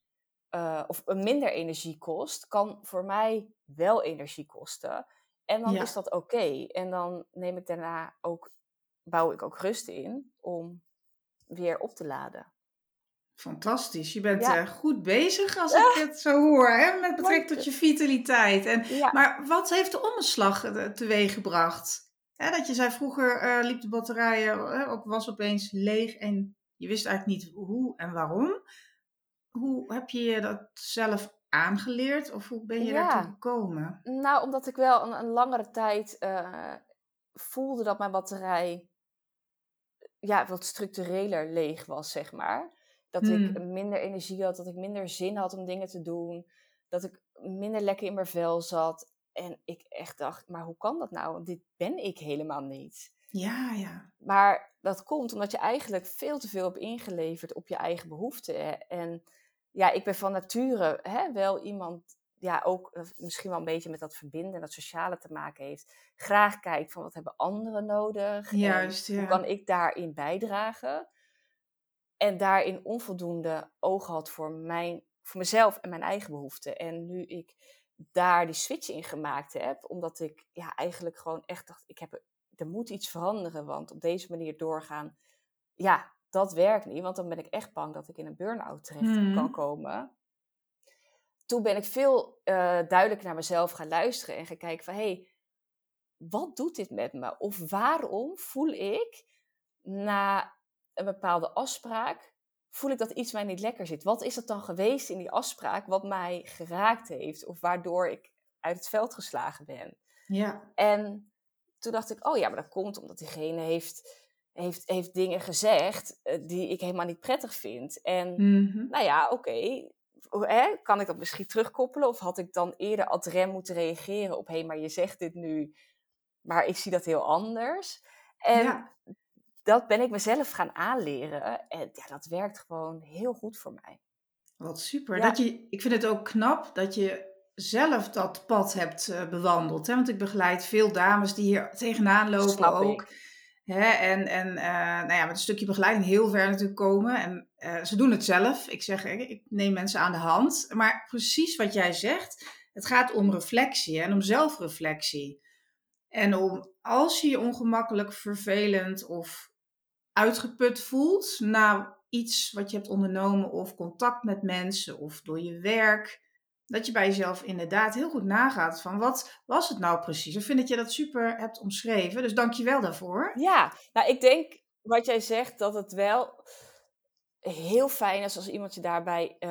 uh, of minder energie kost, kan voor mij wel energie kosten. En dan ja. is dat oké. Okay. En dan neem ik daarna ook, bouw ik ook rust in om weer op te laden. Fantastisch. Je bent ja. uh, goed bezig als ik het zo hoor, hè? met betrekking tot je vitaliteit. En, ja. Maar wat heeft de omslag teweeg gebracht? Hè, dat je zei vroeger uh, liep de batterijen, op, was opeens leeg en je wist eigenlijk niet hoe en waarom. Hoe heb je je dat zelf aangeleerd of hoe ben je daartoe gekomen? Nou, omdat ik wel een, een langere tijd uh, voelde dat mijn batterij ja, wat structureler leeg was, zeg maar. Dat ik hmm. minder energie had, dat ik minder zin had om dingen te doen. Dat ik minder lekker in mijn vel zat. En ik echt dacht, maar hoe kan dat nou? Want dit ben ik helemaal niet. Ja, ja. Maar dat komt omdat je eigenlijk veel te veel hebt ingeleverd op je eigen behoeften. En ja, ik ben van nature hè, wel iemand, ja, ook eh, misschien wel een beetje met dat verbinden en dat sociale te maken heeft. Graag kijkt van wat hebben anderen nodig? Juist, ja. Hoe kan ik daarin bijdragen? En daarin onvoldoende oog had voor, mijn, voor mezelf en mijn eigen behoeften. En nu ik daar die switch in gemaakt heb, omdat ik ja, eigenlijk gewoon echt dacht, ik heb, er moet iets veranderen, want op deze manier doorgaan, ja, dat werkt niet, want dan ben ik echt bang dat ik in een burn-out terecht kan hmm. komen. Toen ben ik veel uh, duidelijker naar mezelf gaan luisteren en gaan kijken van, hé, hey, wat doet dit met me? Of waarom voel ik na een bepaalde afspraak, voel ik dat iets mij niet lekker zit? Wat is dat dan geweest in die afspraak wat mij geraakt heeft of waardoor ik uit het veld geslagen ben? Ja. En toen dacht ik, oh ja, maar dat komt omdat diegene heeft heeft, heeft dingen gezegd uh, die ik helemaal niet prettig vind. En mm-hmm. nou ja, oké, okay, kan ik dat misschien terugkoppelen? Of had ik dan eerder ad rem moeten reageren op, hé, hey, maar je zegt dit nu, maar ik zie dat heel anders. En ja. Dat ben ik mezelf gaan aanleren. En ja, dat werkt gewoon heel goed voor mij. Wat super. Dat je, ik vind het ook knap dat je zelf dat pad hebt uh, bewandeld. Hè? Want ik begeleid veel dames die hier tegenaan lopen ook. Hè, en en uh, nou ja, met een stukje begeleiding heel ver natuurlijk komen. En uh, ze doen het zelf. Ik zeg, ik neem mensen aan de hand. Maar precies wat jij zegt, het gaat om reflectie en om zelfreflectie. En om als je je ongemakkelijk, vervelend of uitgeput voelt na iets wat je hebt ondernomen of contact met mensen of door je werk, dat je bij jezelf inderdaad heel goed nagaat van wat was het nou precies. Ik vind dat je dat super hebt omschreven, dus dank je wel daarvoor. Ja, nou ik denk wat jij zegt dat het wel heel fijn is als iemand je daarbij uh,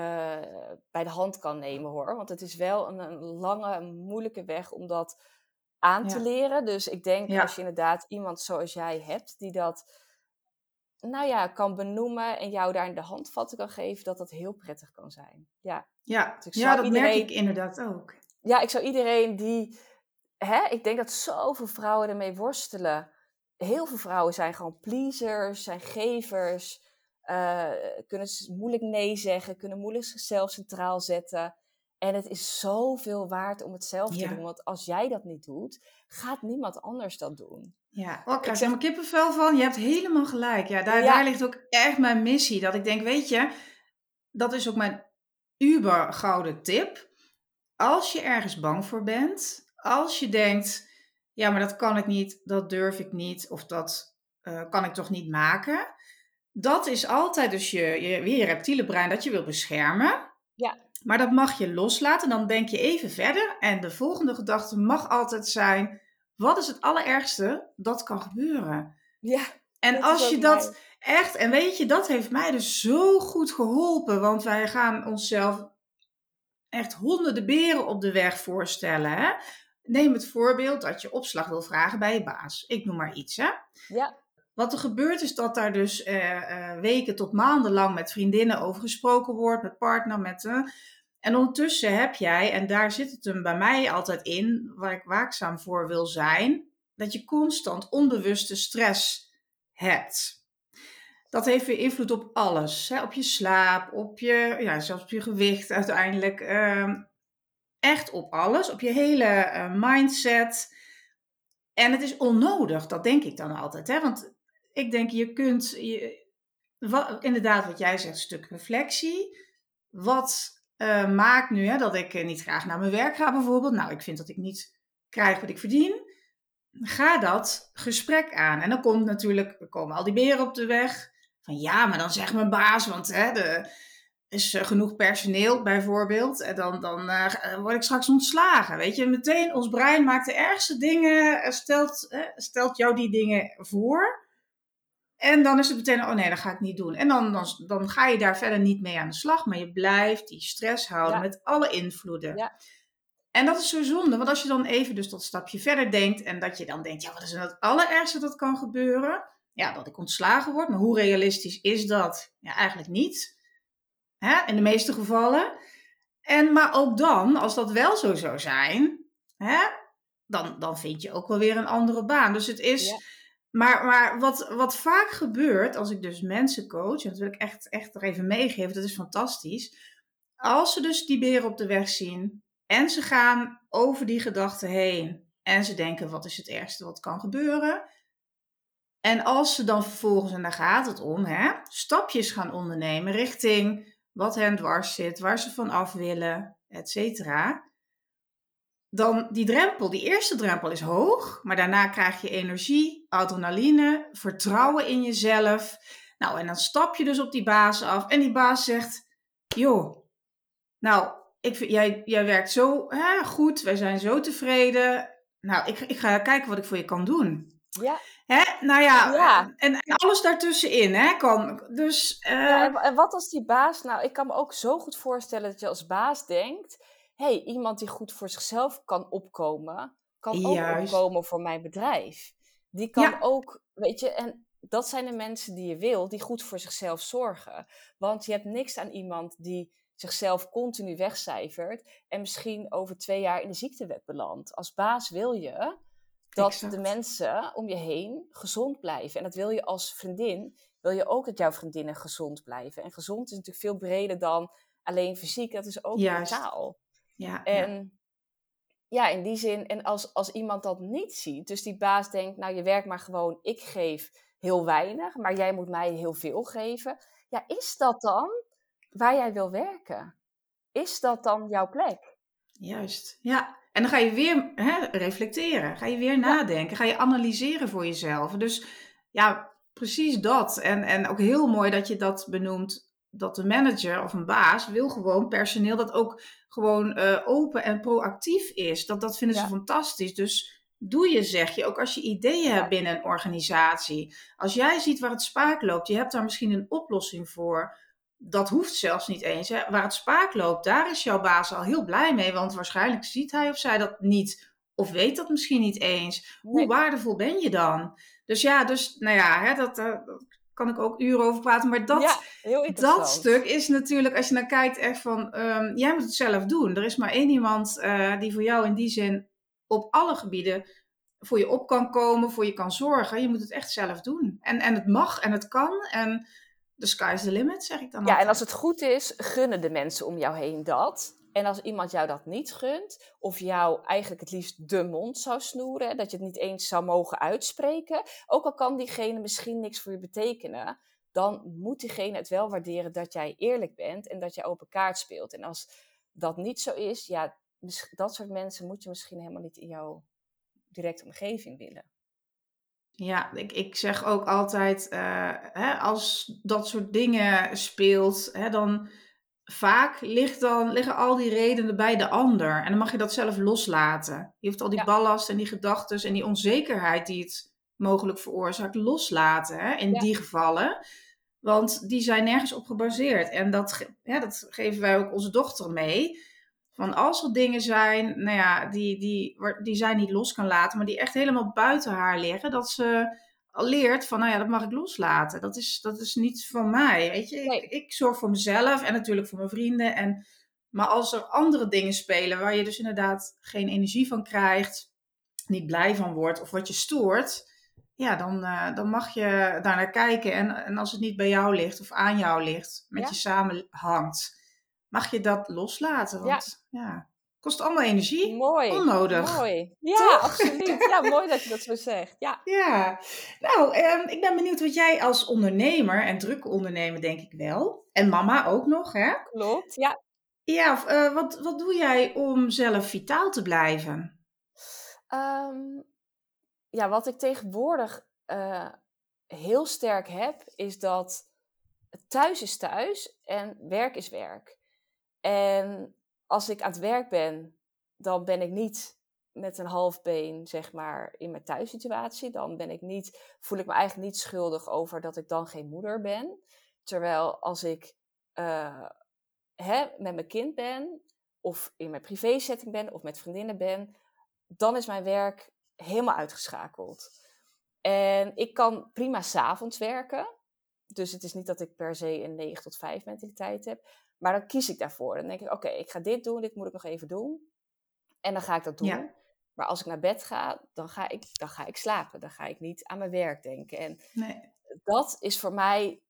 bij de hand kan nemen hoor. Want het is wel een, een lange, moeilijke weg om dat aan te leren. Dus ik denk als je inderdaad iemand zoals jij hebt die dat nou ja, kan benoemen en jou daar in de handvatten kan geven, dat dat heel prettig kan zijn. Ja, ja, dus ja dat merk ik inderdaad ook. Ja, ik zou iedereen die, hè, ik denk dat zoveel vrouwen ermee worstelen. Heel veel vrouwen zijn gewoon pleasers, zijn gevers, uh, kunnen moeilijk nee zeggen, kunnen moeilijk zichzelf centraal zetten. En het is zoveel waard om het zelf te doen. Want als jij dat niet doet, gaat niemand anders dat doen. Ja, oh, ik krijg er kippenvel van. Je hebt helemaal gelijk. Ja, daar, daar ligt ook echt mijn missie. Dat ik denk, weet je, dat is ook mijn uber gouden tip. Als je ergens bang voor bent, als je denkt, ja, maar dat kan ik niet, dat durf ik niet, of dat uh, kan ik toch niet maken. Dat is altijd dus je, je, weer je reptiele brein dat je wil beschermen. Ja. Maar dat mag je loslaten. Dan denk je even verder. En de volgende gedachte mag altijd zijn: wat is het allerergste dat kan gebeuren? Ja. En als je dat echt, en weet je, dat heeft mij dus zo goed geholpen. Want wij gaan onszelf echt honderden beren op de weg voorstellen. Hè? Neem het voorbeeld dat je opslag wil vragen bij je baas. Ik noem maar iets. Hè? Ja. Wat er gebeurt is dat daar dus eh, eh, weken tot maanden lang met vriendinnen over gesproken wordt, met partner, met. Uh, en ondertussen heb jij, en daar zit het hem bij mij altijd in, waar ik waakzaam voor wil zijn, dat je constant onbewuste stress hebt. Dat heeft weer invloed op alles. Hè? Op je slaap, op je, ja, zelfs op je gewicht uiteindelijk. Uh, echt op alles, op je hele mindset. En het is onnodig, dat denk ik dan altijd. Hè? Want ik denk, je kunt, inderdaad wat jij zegt, een stuk reflectie. Wat uh, maakt nu hè, dat ik eh, niet graag naar mijn werk ga bijvoorbeeld? Nou, ik vind dat ik niet krijg wat ik verdien. Ga dat gesprek aan. En dan komt natuurlijk, er komen al die beren op de weg. Van ja, maar dan zegt mijn baas, want hè, de, is genoeg personeel bijvoorbeeld. En dan, dan word ik straks ontslagen. Weet je, meteen ons brein maakt de ergste dingen, stelt, stelt jou die dingen voor. En dan is het meteen, oh nee, dat ga ik niet doen. En dan, dan, dan ga je daar verder niet mee aan de slag, maar je blijft die stress houden met alle invloeden. Ja. En dat is zo zonde, want als je dan even dus dat stapje verder denkt en dat je dan denkt, ja, wat is het allerergste dat kan gebeuren? Ja, dat ik ontslagen word, maar hoe realistisch is dat? Ja, eigenlijk niet. Hè? In de meeste gevallen. En, maar ook dan, als dat wel zo zou zijn, hè, dan, dan vind je ook wel weer een andere baan. Dus het is... Maar, maar wat, wat vaak gebeurt als ik dus mensen coach, en dat wil ik echt, echt er even meegeven, dat is fantastisch. Als ze dus die beren op de weg zien en ze gaan over die gedachten heen en ze denken: wat is het ergste wat kan gebeuren? En als ze dan vervolgens, en daar gaat het om, hè, stapjes gaan ondernemen richting wat hen dwars zit, waar ze van af willen, et cetera dan die drempel, die eerste drempel is hoog, maar daarna krijg je energie, adrenaline, vertrouwen in jezelf. Nou, en dan stap je dus op die baas af en die baas zegt, joh, nou, ik, jij, jij werkt zo hè, goed, wij zijn zo tevreden. Nou, ik, ik ga kijken wat ik voor je kan doen. Ja. Hè? Nou ja, ja. En, en, alles daartussenin hè, kan. Dus, ja, en wat als die baas, nou, ik kan me ook zo goed voorstellen dat je als baas denkt hey, iemand die goed voor zichzelf kan opkomen, kan ook opkomen voor mijn bedrijf. Die kan ook, weet je, en dat zijn de mensen die je wil, die goed voor zichzelf zorgen. Want je hebt niks aan iemand die zichzelf continu wegcijfert en misschien over twee jaar in de ziektewet belandt. Als baas wil je dat de mensen om je heen gezond blijven. En dat wil je als vriendin, wil je ook dat jouw vriendinnen gezond blijven. En gezond is natuurlijk veel breder dan alleen fysiek, dat is ook Juist. mentaal. Ja, en ja. ja. in die zin, en als, als iemand dat niet ziet, dus die baas denkt, nou je werkt maar gewoon, ik geef heel weinig, maar jij moet mij heel veel geven. Ja, is dat dan waar jij wil werken? Is dat dan jouw plek? Juist, ja. En dan ga je weer hè, reflecteren, ga je weer nadenken, ga je analyseren voor jezelf. Dus ja, precies dat. En, en ook heel mooi dat je dat benoemt dat de manager of een baas wil gewoon personeel dat ook gewoon uh, open en proactief is. Dat, dat vinden ze fantastisch. Dus doe je, zeg je, ook als je ideeën hebt binnen een organisatie. Als jij ziet waar het spaak loopt, je hebt daar misschien een oplossing voor. Dat hoeft zelfs niet eens. Hè. Waar het spaak loopt, daar is jouw baas al heel blij mee. Want waarschijnlijk ziet hij of zij dat niet. Of weet dat misschien niet eens. Hoe waardevol ben je dan? Dus ja, dus nou ja, hè, dat, uh, kan ik ook uren over praten. Maar dat, dat stuk is natuurlijk, als je naar kijkt, echt van, um, jij moet het zelf doen. Er is maar één iemand uh, die voor jou in die zin op alle gebieden voor je op kan komen, voor je kan zorgen. Je moet het echt zelf doen. En, en het mag en het kan. En the sky's the limit, zeg ik dan Ja, en als het goed is, gunnen de mensen om jou heen dat. En als iemand jou dat niet gunt, of jou eigenlijk het liefst de mond zou snoeren, dat je het niet eens zou mogen uitspreken, ook al kan diegene misschien niks voor je betekenen, dan moet diegene het wel waarderen dat jij eerlijk bent en dat jij open kaart speelt. En als dat niet zo is, ja, dat soort mensen moet je misschien helemaal niet in jouw directe omgeving willen. Ja, ik, ik zeg ook altijd, uh, hè, als dat soort dingen speelt, hè, dan vaak ligt dan, liggen al die redenen bij de ander. En dan mag je dat zelf loslaten. Je hoeft al die ballast en die gedachten en die onzekerheid die het mogelijk veroorzaakt loslaten hè, in die gevallen. Want die zijn nergens op gebaseerd. En dat, ja, dat geven wij ook onze dochter mee. Van als er dingen zijn, nou ja, die, die, die zij niet los kan laten, maar die echt helemaal buiten haar liggen, dat ze leert van, nou ja, dat mag ik loslaten. Dat is, dat is niet van mij, weet je. Ik, ik zorg voor mezelf en natuurlijk voor mijn vrienden. En, maar als er andere dingen spelen waar je dus inderdaad geen energie van krijgt, niet blij van wordt of wat je stoort, ja, dan, uh, dan mag je daar naar kijken. En, en als het niet bij jou ligt of aan jou ligt, met je samenhangt, mag je dat loslaten. Want ja Kost allemaal energie. Mooi. Onnodig. Mooi. Ja, absoluut. Ja, mooi dat je dat zo zegt. Ja. Ja. Nou, um, ik ben benieuwd wat jij als ondernemer, en drukke ondernemer denk ik wel, en mama ook nog, hè? Klopt, ja. Ja, uh, wat, wat doe jij om zelf vitaal te blijven? Um, ja, wat ik tegenwoordig uh, heel sterk heb, is dat thuis is thuis en werk is werk. En als ik aan het werk ben, dan ben ik niet met een half been, zeg maar, in mijn thuissituatie. Dan ben ik niet, voel ik me eigenlijk niet schuldig over dat ik dan geen moeder ben. Terwijl als ik uh, hè, met mijn kind ben, of in mijn privésetting ben, of met vriendinnen ben, dan is mijn werk helemaal uitgeschakeld. En ik kan prima s'avonds werken. Dus het is niet dat ik per se een 9 tot 5 mentaliteit heb. Maar dan kies ik daarvoor. Dan denk ik, oké, ik ga dit doen, dit moet ik nog even doen. En dan ga ik dat doen. Maar als ik naar bed ga, dan ga ik, dan ga ik slapen. Dan ga ik niet aan mijn werk denken. En nee. dat is voor mij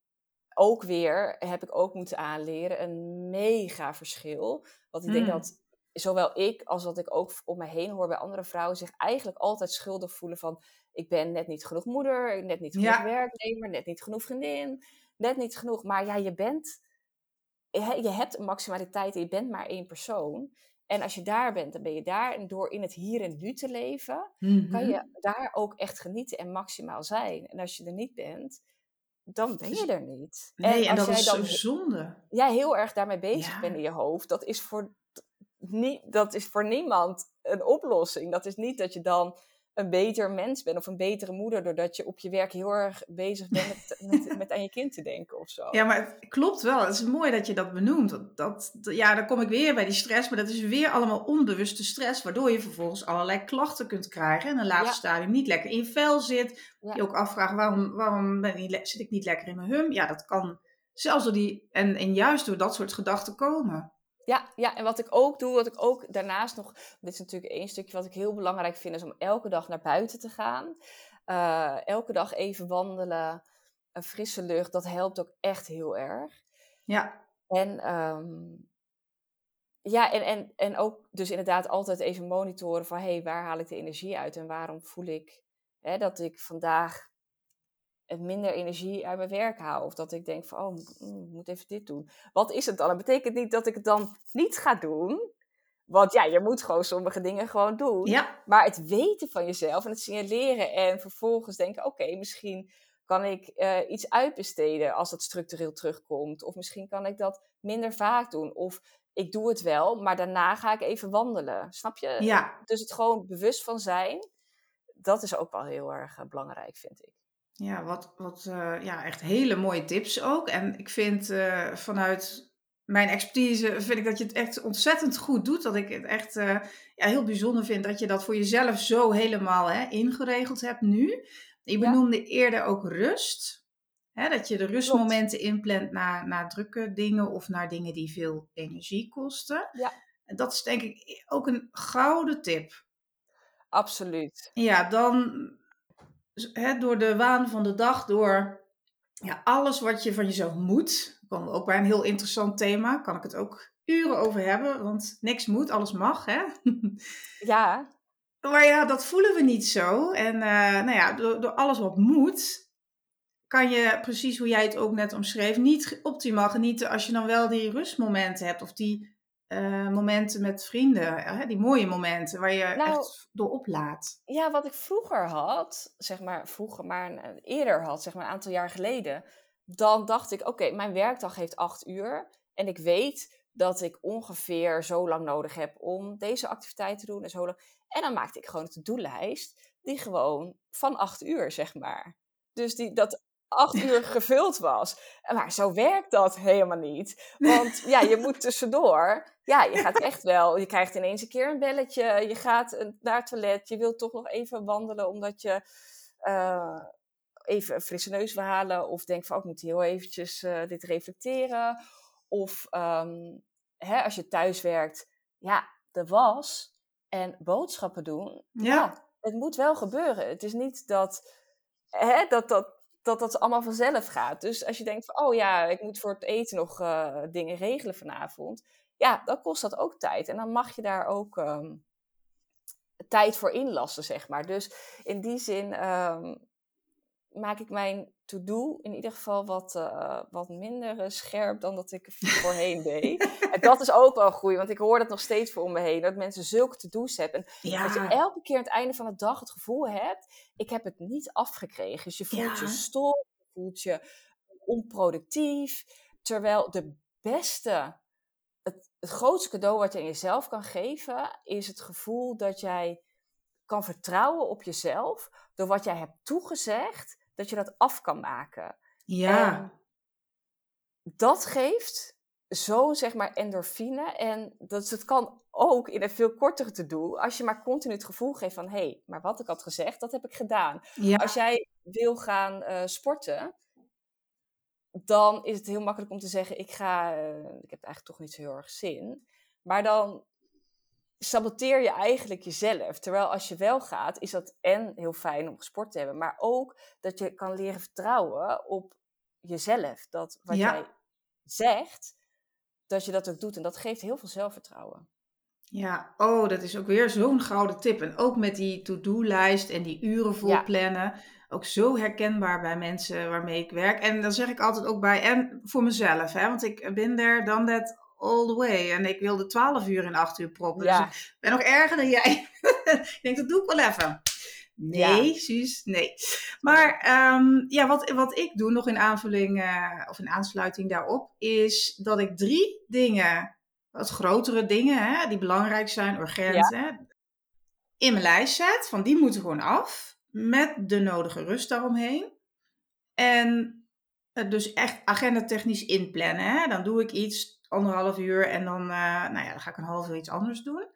ook weer, heb ik ook moeten aanleren, een mega verschil. Want ik denk Mm. dat zowel ik als wat ik ook om me heen hoor bij andere vrouwen zich eigenlijk altijd schuldig voelen van ik ben net niet genoeg moeder, net niet genoeg Ja. werknemer, net niet genoeg vriendin, net niet genoeg. Maar ja, je bent, je hebt een maximaliteit en je bent maar één persoon. En als je daar bent, dan ben je daar. En door in het hier en nu te leven, kan Mhm. je daar ook echt genieten en maximaal zijn. En als je er niet bent, dan ben je er niet. Nee, en, als dat jij is dan zo zonde. jij heel erg daarmee bezig Ja. bent in je hoofd, dat is, voor, nie, dat is voor niemand een oplossing. Dat is niet dat je dan een beter mens bent of een betere moeder, doordat je op je werk heel erg bezig bent met, met, met aan je kind te denken of zo. Ja, maar het klopt wel. Het is mooi dat je dat benoemt. Dat, dat, ja, dan kom ik weer bij die stress. Maar dat is weer allemaal onbewuste stress. Waardoor je vervolgens allerlei klachten kunt krijgen. En een later Ja. stadium niet lekker in je vel zit. Ja. Je ook afvraagt, waarom, waarom ben ik zit ik niet lekker in mijn hum? Ja, dat kan zelfs door die... En, en juist door dat soort gedachten komen. Ja, ja, en wat ik ook doe, wat ik ook daarnaast nog, dit is natuurlijk één stukje wat ik heel belangrijk vind, is om elke dag naar buiten te gaan. Eh, elke dag even wandelen, een frisse lucht, dat helpt ook echt heel erg. Ja, En ehm, ja, en, en, en ook dus inderdaad altijd even monitoren van, hé, hey, waar haal ik de energie uit en waarom voel ik hè, dat ik vandaag minder energie uit mijn werk haal. Of dat ik denk van, oh, mm, ik moet even dit doen. Wat is het dan? Dat betekent niet dat ik het dan niet ga doen. Want ja, je moet gewoon sommige dingen gewoon doen. ja, Maar het weten van jezelf en het signaleren en vervolgens denken: oké, misschien kan ik eh, iets uitbesteden als dat structureel terugkomt. Of misschien kan ik dat minder vaak doen. Of ik doe het wel, maar daarna ga ik even wandelen. Snap je? ja. Dus het gewoon bewust van zijn, dat is ook wel heel erg eh, belangrijk, vind ik. Ja, wat, wat eh, ja, echt hele mooie tips ook. En ik vind eh, vanuit mijn expertise vind ik dat je het echt ontzettend goed doet. Dat ik het echt eh, ja, heel bijzonder vind dat je dat voor jezelf zo helemaal hè, ingeregeld hebt nu. Je Ja. benoemde eerder ook rust. Hè, dat je de rustmomenten inplant naar, naar drukke dingen of naar dingen die veel energie kosten. Ja. En dat is denk ik ook een gouden tip. Absoluut. Ja, dan hè, door de waan van de dag, door ja, alles wat je van jezelf moet. Dan komen we ook bij een heel interessant thema. Kan ik het ook uren over hebben, want niks moet, alles mag. Hè? Ja, maar ja, dat voelen we niet zo. En eh, nou ja, door, door alles wat moet, kan je precies hoe jij het ook net omschreef, niet optimaal genieten als je dan wel die rustmomenten hebt of die eh, momenten met vrienden, hè, die mooie momenten waar je Nou, echt door oplaat. Ja, wat ik vroeger had, zeg maar vroeger, maar een- eerder had, zeg maar een aantal jaar geleden, dan dacht ik, oké, mijn werkdag heeft acht uur en ik weet dat ik ongeveer zo lang nodig heb om deze activiteit te doen en zo lang. En dan maakte ik gewoon een to-do-lijst die gewoon van acht uur, zeg maar. Dus die, dat acht uur gevuld was. Maar zo werkt dat helemaal niet. Want ja, je moet tussendoor. Ja, je gaat echt wel. Je krijgt ineens een keer een belletje. Je gaat naar het toilet. Je wilt toch nog even wandelen omdat je eh, even een frisse neus wil halen. Of denkt van, oh, ik moet heel eventjes eh, dit reflecteren. Of ehm, hè, als je thuis werkt, ja, de was en boodschappen doen. Ja. het moet wel gebeuren. Het is niet dat hè, dat, dat, dat dat allemaal vanzelf gaat. Dus als je denkt van, oh ja, ik moet voor het eten nog eh, dingen regelen vanavond. Ja, dan kost dat ook tijd. En dan mag je daar ook ehm, tijd voor inlassen, zeg maar. Dus in die zin ehm, maak ik mijn to-do in ieder geval wat, eh, wat minder eh, scherp dan dat ik voorheen deed. En dat is ook wel goed, want ik hoor dat nog steeds voor om me heen. Dat mensen zulke to-do's hebben. En dat je elke keer aan het einde van de dag het gevoel hebt, ik heb het niet afgekregen. Dus je voelt Ja. je stom, je voelt je onproductief. Terwijl de beste, het, grootste cadeau wat je aan jezelf kan geven, is het gevoel dat jij kan vertrouwen op jezelf. Door wat jij hebt toegezegd, dat je dat af kan maken. Ja. dat geeft zo'n zeg maar endorfine. En dat, het kan ook in een veel kortere te doen. Als je maar continu het gevoel geeft van... hé, hey, maar wat ik had gezegd, dat heb ik gedaan. ja. Als jij wil gaan eh, sporten... dan is het heel makkelijk om te zeggen... ik ga... eh, ik heb eigenlijk toch niet zo heel erg zin. Maar dan saboteer je eigenlijk jezelf. Terwijl als je wel gaat, is dat en heel fijn om gesport te hebben... maar ook dat je kan leren vertrouwen op jezelf. Dat wat Ja. jij zegt, dat je dat ook doet. En dat geeft heel veel zelfvertrouwen. Ja, oh, dat is ook weer zo'n gouden tip. En ook met die to-do-lijst en die uren vol Ja. Ook zo herkenbaar bij mensen waarmee ik werk. En dan zeg ik altijd ook bij, en voor mezelf, hè, want ik ben there, done that all the way. En ik wilde 12 uur in 8 uur proppen. Dus Ja, ik ben nog erger dan jij. ik denk, dat doe ik wel even. Nee, Suus, nee. Maar ehm, ja, wat, wat ik doe nog in aanvulling eh, of in aansluiting daarop, is dat ik drie dingen, wat grotere dingen, hè, die belangrijk zijn, urgent, hè, in mijn lijst zet. Van die moeten gewoon af, met de nodige rust daaromheen. En het dus echt agendatechnisch inplannen. Hè. Dan doe ik iets, anderhalf uur, en dan, eh, nou ja, dan ga ik een half uur iets anders doen.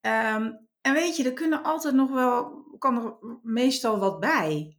Ehm, en weet je, er kunnen altijd nog wel, kan er meestal wat bij.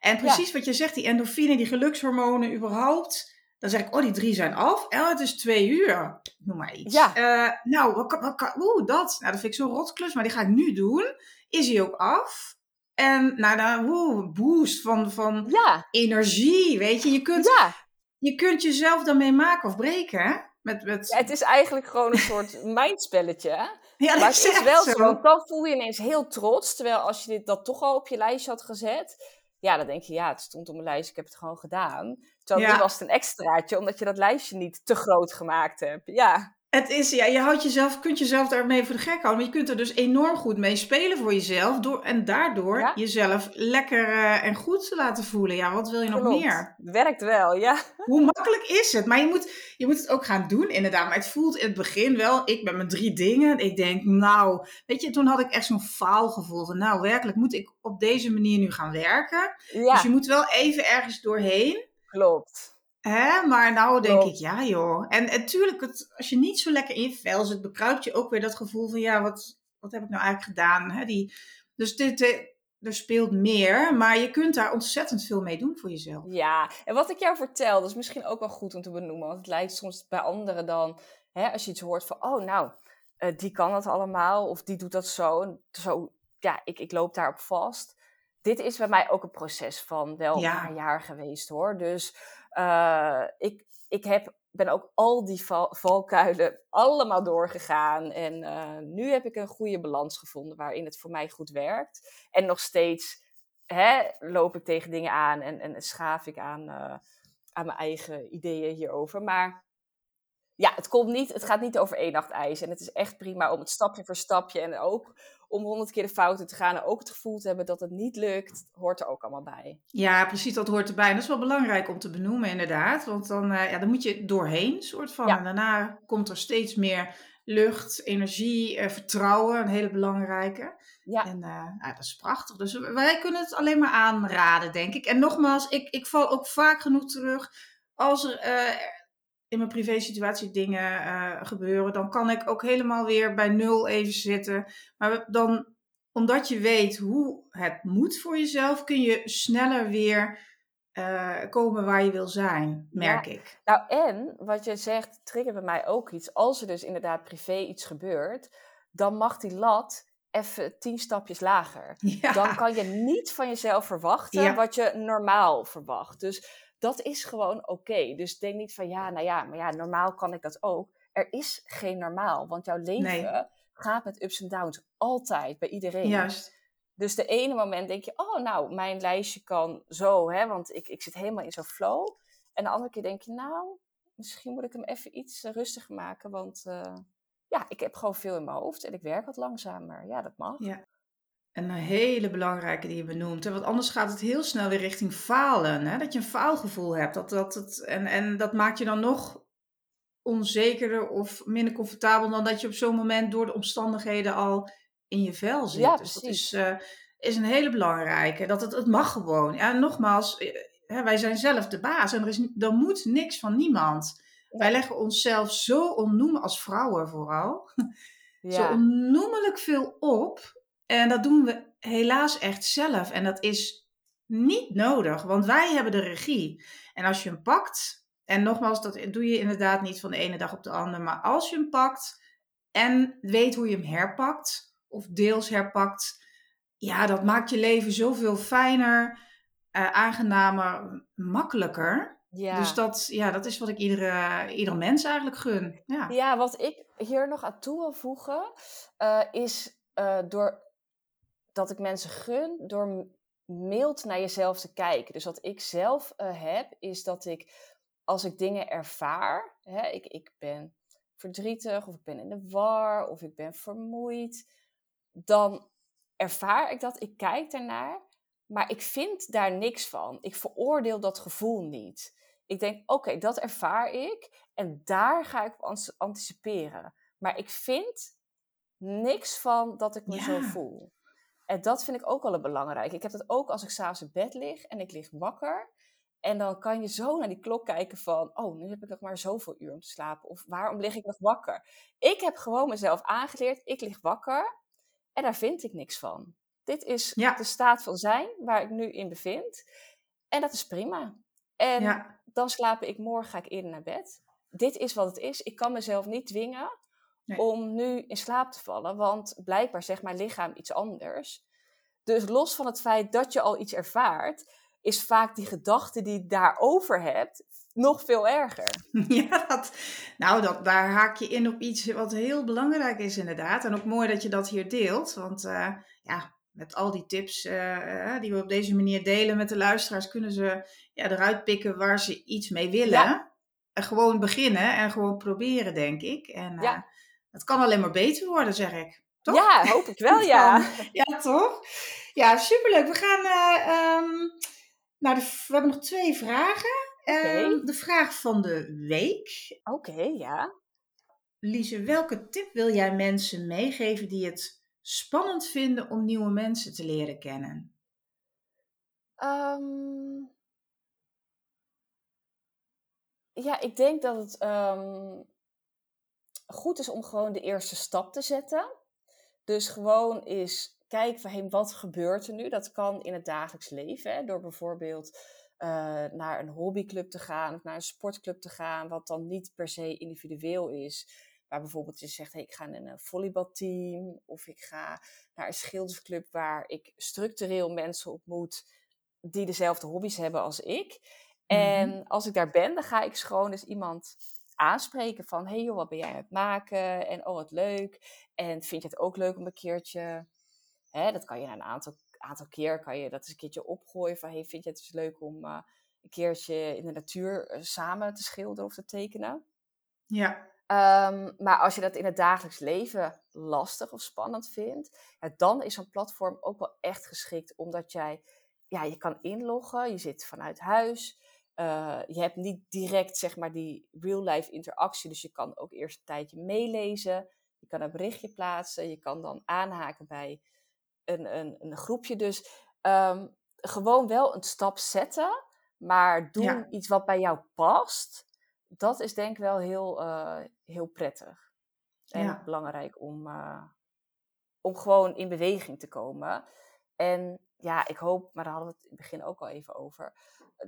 En precies wat je zegt, die endorfine, die gelukshormonen überhaupt. Dan zeg ik, oh, die drie zijn af. En het is twee uur. Noem maar iets. Ja. Eh, nou, wat kan, wat kan, oeh, dat. Nou, dat vind ik zo'n rotklus, maar die ga ik nu doen. Is hij ook af? En nou, dan, woe, boost van, van ja, energie, weet je. Je kunt, ja. je kunt jezelf daarmee maken of breken, hè? Met, met, Ja, het is eigenlijk gewoon een soort mindspelletje. hè? ja, dat Maar het is wel zo, want dan voel je ineens heel trots. Terwijl als je dit, dat toch al op je lijstje had gezet, ja, dan denk je, ja, het stond op mijn lijstje, ik heb het gewoon gedaan. Terwijl nu was het een extraatje, omdat je dat lijstje niet te groot gemaakt hebt. Ja, Het is, ja, je houdt jezelf, kunt jezelf daarmee voor de gek houden. Maar je kunt er dus enorm goed mee spelen voor jezelf. Door, en daardoor Ja. jezelf lekker eh, en goed te laten voelen. Ja, wat wil je nog meer? Het werkt wel, ja. Hoe makkelijk is het? Maar je moet, je moet het ook gaan doen, inderdaad. Maar het voelt in het begin wel, ik met mijn drie dingen. Ik denk, nou, weet je, toen had ik echt zo'n faalgevoel van, nou, werkelijk moet ik op deze manier nu gaan werken. Ja, Dus je moet wel even ergens doorheen. klopt. Hè? Maar nou denk ik, ja joh. En natuurlijk, het, als je niet zo lekker in je vel zit, bekruipt je ook weer dat gevoel van, ja, wat, wat heb ik nou eigenlijk gedaan? Hè? Die, dus dit, eh, er speelt meer, maar je kunt daar ontzettend veel mee doen voor jezelf. Ja, en wat ik jou vertel, dat is misschien ook wel goed om te benoemen. Want het lijkt soms bij anderen dan, hè, als je iets hoort van, oh nou, eh, die kan dat allemaal, of die doet dat zo. Zo ja, ik, ik loop daarop vast. Dit is bij mij ook een proces van wel Ja. een paar jaar geweest hoor. Dus eh, ik, ik heb, ben ook al die val, valkuilen allemaal doorgegaan. En eh, nu heb ik een goede balans gevonden waarin het voor mij goed werkt. En nog steeds hè, loop ik tegen dingen aan en, en schaaf ik aan, eh, aan mijn eigen ideeën hierover. Maar ja, het, komt niet, het gaat niet over één nacht ijs. En het is echt prima om het stapje voor stapje en ook om honderd keer de fouten te gaan en ook het gevoel te hebben dat het niet lukt, hoort er ook allemaal bij. Ja, precies, dat hoort erbij. En dat is wel belangrijk om te benoemen, inderdaad. Want dan, eh, ja, dan moet je doorheen, soort van. Ja. En daarna komt er steeds meer lucht, energie, eh, vertrouwen, een hele belangrijke. Ja, En nou, dat is prachtig. Dus wij kunnen het alleen maar aanraden, denk ik. En nogmaals, ik, ik val ook vaak genoeg terug. Als er in mijn privésituatie dingen eh, gebeuren, dan kan ik ook helemaal weer bij nul even zitten. Maar dan, omdat je weet hoe het moet voor jezelf, kun je sneller weer eh, komen waar je wil zijn, merk ik. nou en wat je zegt, triggert bij mij ook iets. Als er dus inderdaad privé iets gebeurt, dan mag die lat even tien stapjes lager. Ja, dan kan je niet van jezelf verwachten Ja. wat je normaal verwacht. Dus dat is gewoon oké. Dus denk niet van ja, nou ja, maar ja, normaal kan ik dat ook. Er is geen normaal, want jouw leven Nee. gaat met ups en downs. Altijd, bij iedereen. juist. Dus de ene moment denk je, oh nou, mijn lijstje kan zo, hè, want ik, ik zit helemaal in zo'n flow. En de andere keer denk je, nou, misschien moet ik hem even iets eh, rustiger maken, want eh, ja, ik heb gewoon veel in mijn hoofd en ik werk wat langzamer. Ja, dat mag. Ja. Een hele belangrijke die je benoemt. Want anders gaat het heel snel weer richting falen. Hè? Dat je een faalgevoel hebt. Dat, dat het, en, en dat maakt je dan nog onzekerder of minder comfortabel dan dat je op zo'n moment door de omstandigheden al in je vel zit. Ja, dus dat is, uh, is een hele belangrijke. Dat het, het mag gewoon. Ja, nogmaals, eh, hè, wij zijn zelf de baas en er, is, er moet niks van niemand. Wij leggen onszelf zo onnoemelijk, als vrouwen vooral, ja. zo onnoemelijk veel op. En dat doen we helaas echt zelf. En dat is niet nodig, want wij hebben de regie. En als je hem pakt, en nogmaals, dat doe je inderdaad niet van de ene dag op de andere, maar als je hem pakt en weet hoe je hem herpakt, of deels herpakt, ja, dat maakt je leven zoveel fijner, uh, aangenamer, makkelijker. Ja. Dus dat, ja, dat is wat ik iedere, iedere mens eigenlijk gun. Ja. ja, wat ik hier nog aan toe wil voegen, uh, is uh, door dat ik mensen gun door mild naar jezelf te kijken. Dus wat ik zelf uh, heb, is dat ik als ik dingen ervaar, hè, ik, ik ben verdrietig of ik ben in de war of ik ben vermoeid, dan ervaar ik dat, ik kijk daarnaar, maar ik vind daar niks van. Ik veroordeel dat gevoel niet. Ik denk, oké, dat ervaar ik en daar ga ik op anticiperen. Maar ik vind niks van dat ik me ja. zo voel. En dat vind ik ook wel belangrijk. Ik heb dat ook als ik s'avonds in bed lig en ik lig wakker. En dan kan je zo naar die klok kijken van, oh, nu heb ik nog maar zoveel uur om te slapen. Of waarom lig ik nog wakker? Ik heb gewoon mezelf aangeleerd, ik lig wakker en daar vind ik niks van. Dit is ja. de staat van zijn waar ik nu in bevind. En dat is prima. En ja. dan slaap ik morgen, ga ik eerder naar bed. Dit is wat het is. Ik kan mezelf niet dwingen nee. om nu in slaap te vallen. Want blijkbaar zegt mijn lichaam iets anders. Dus los van het feit dat je al iets ervaart, is vaak die gedachte die je daarover hebt nog veel erger. Ja, dat, nou, dat, daar haak je in op iets wat heel belangrijk is inderdaad. En ook mooi dat je dat hier deelt. Want uh, ja, met al die tips uh, die we op deze manier delen met de luisteraars, kunnen ze ja, eruit pikken waar ze iets mee willen. Ja. En gewoon beginnen en gewoon proberen, denk ik. En ja. uh, het kan alleen maar beter worden, zeg ik. Toch? Ja, hoop ik wel, ja. ja, toch? Ja, superleuk. We gaan... Um, nou, de, we hebben nog twee vragen. Okay. Um, de vraag van de week. Oké, okay, ja. Lise, welke tip wil jij mensen meegeven die het spannend vinden om nieuwe mensen te leren kennen? Um, ja, ik denk dat het um, goed is om gewoon de eerste stap te zetten. Dus gewoon is kijken van hey, wat gebeurt er nu? Dat kan in het dagelijks leven. Hè? Door bijvoorbeeld uh, naar een hobbyclub te gaan of naar een sportclub te gaan, wat dan niet per se individueel is. Waar bijvoorbeeld je zegt, hey, ik ga in een volleybalteam of ik ga naar een schildersclub waar ik structureel mensen ontmoet die dezelfde hobby's hebben als ik. En mm-hmm. als ik daar ben, dan ga ik gewoon eens iemand aanspreken van, hey joh, wat ben jij aan het maken? En oh, wat leuk. En vind je het ook leuk om een keertje Hè, dat kan je na een aantal, aantal keer, kan je dat eens een keertje opgooien van, hey, vind je het dus leuk om uh, een keertje in de natuur uh, samen te schilderen of te tekenen? Ja. Um, maar als je dat in het dagelijks leven lastig of spannend vindt, ja, dan is zo'n platform ook wel echt geschikt, omdat jij, ja, je kan inloggen, je zit vanuit huis, uh, je hebt niet direct, zeg maar, die real-life interactie, dus je kan ook eerst een tijdje meelezen, je kan een berichtje plaatsen, je kan dan aanhaken bij een, een, een groepje. Dus um, gewoon wel een stap zetten, maar doen ja. iets wat bij jou past. Dat is denk ik wel heel, uh, heel prettig. En ja. belangrijk om, uh, om gewoon in beweging te komen. En ja, ik hoop, maar daar hadden we het in het begin ook al even over,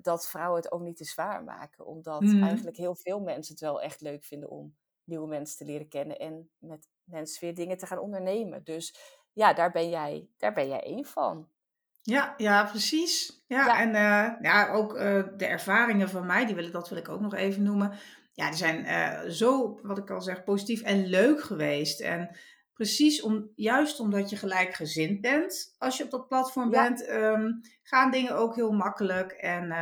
dat vrouwen het ook niet te zwaar maken. Omdat mm. eigenlijk heel veel mensen het wel echt leuk vinden om nieuwe mensen te leren kennen en met mensen weer dingen te gaan ondernemen. Dus ja, daar ben jij, daar ben jij één van. Ja, ja, precies. Ja, ja. en uh, ja, ook uh, de ervaringen van mij, die wil, dat wil ik ook nog even noemen. Ja, die zijn uh, zo, wat ik al zeg, positief en leuk geweest. En precies om, juist omdat je gelijkgezind bent, als je op dat platform ja. bent, um, gaan dingen ook heel makkelijk. En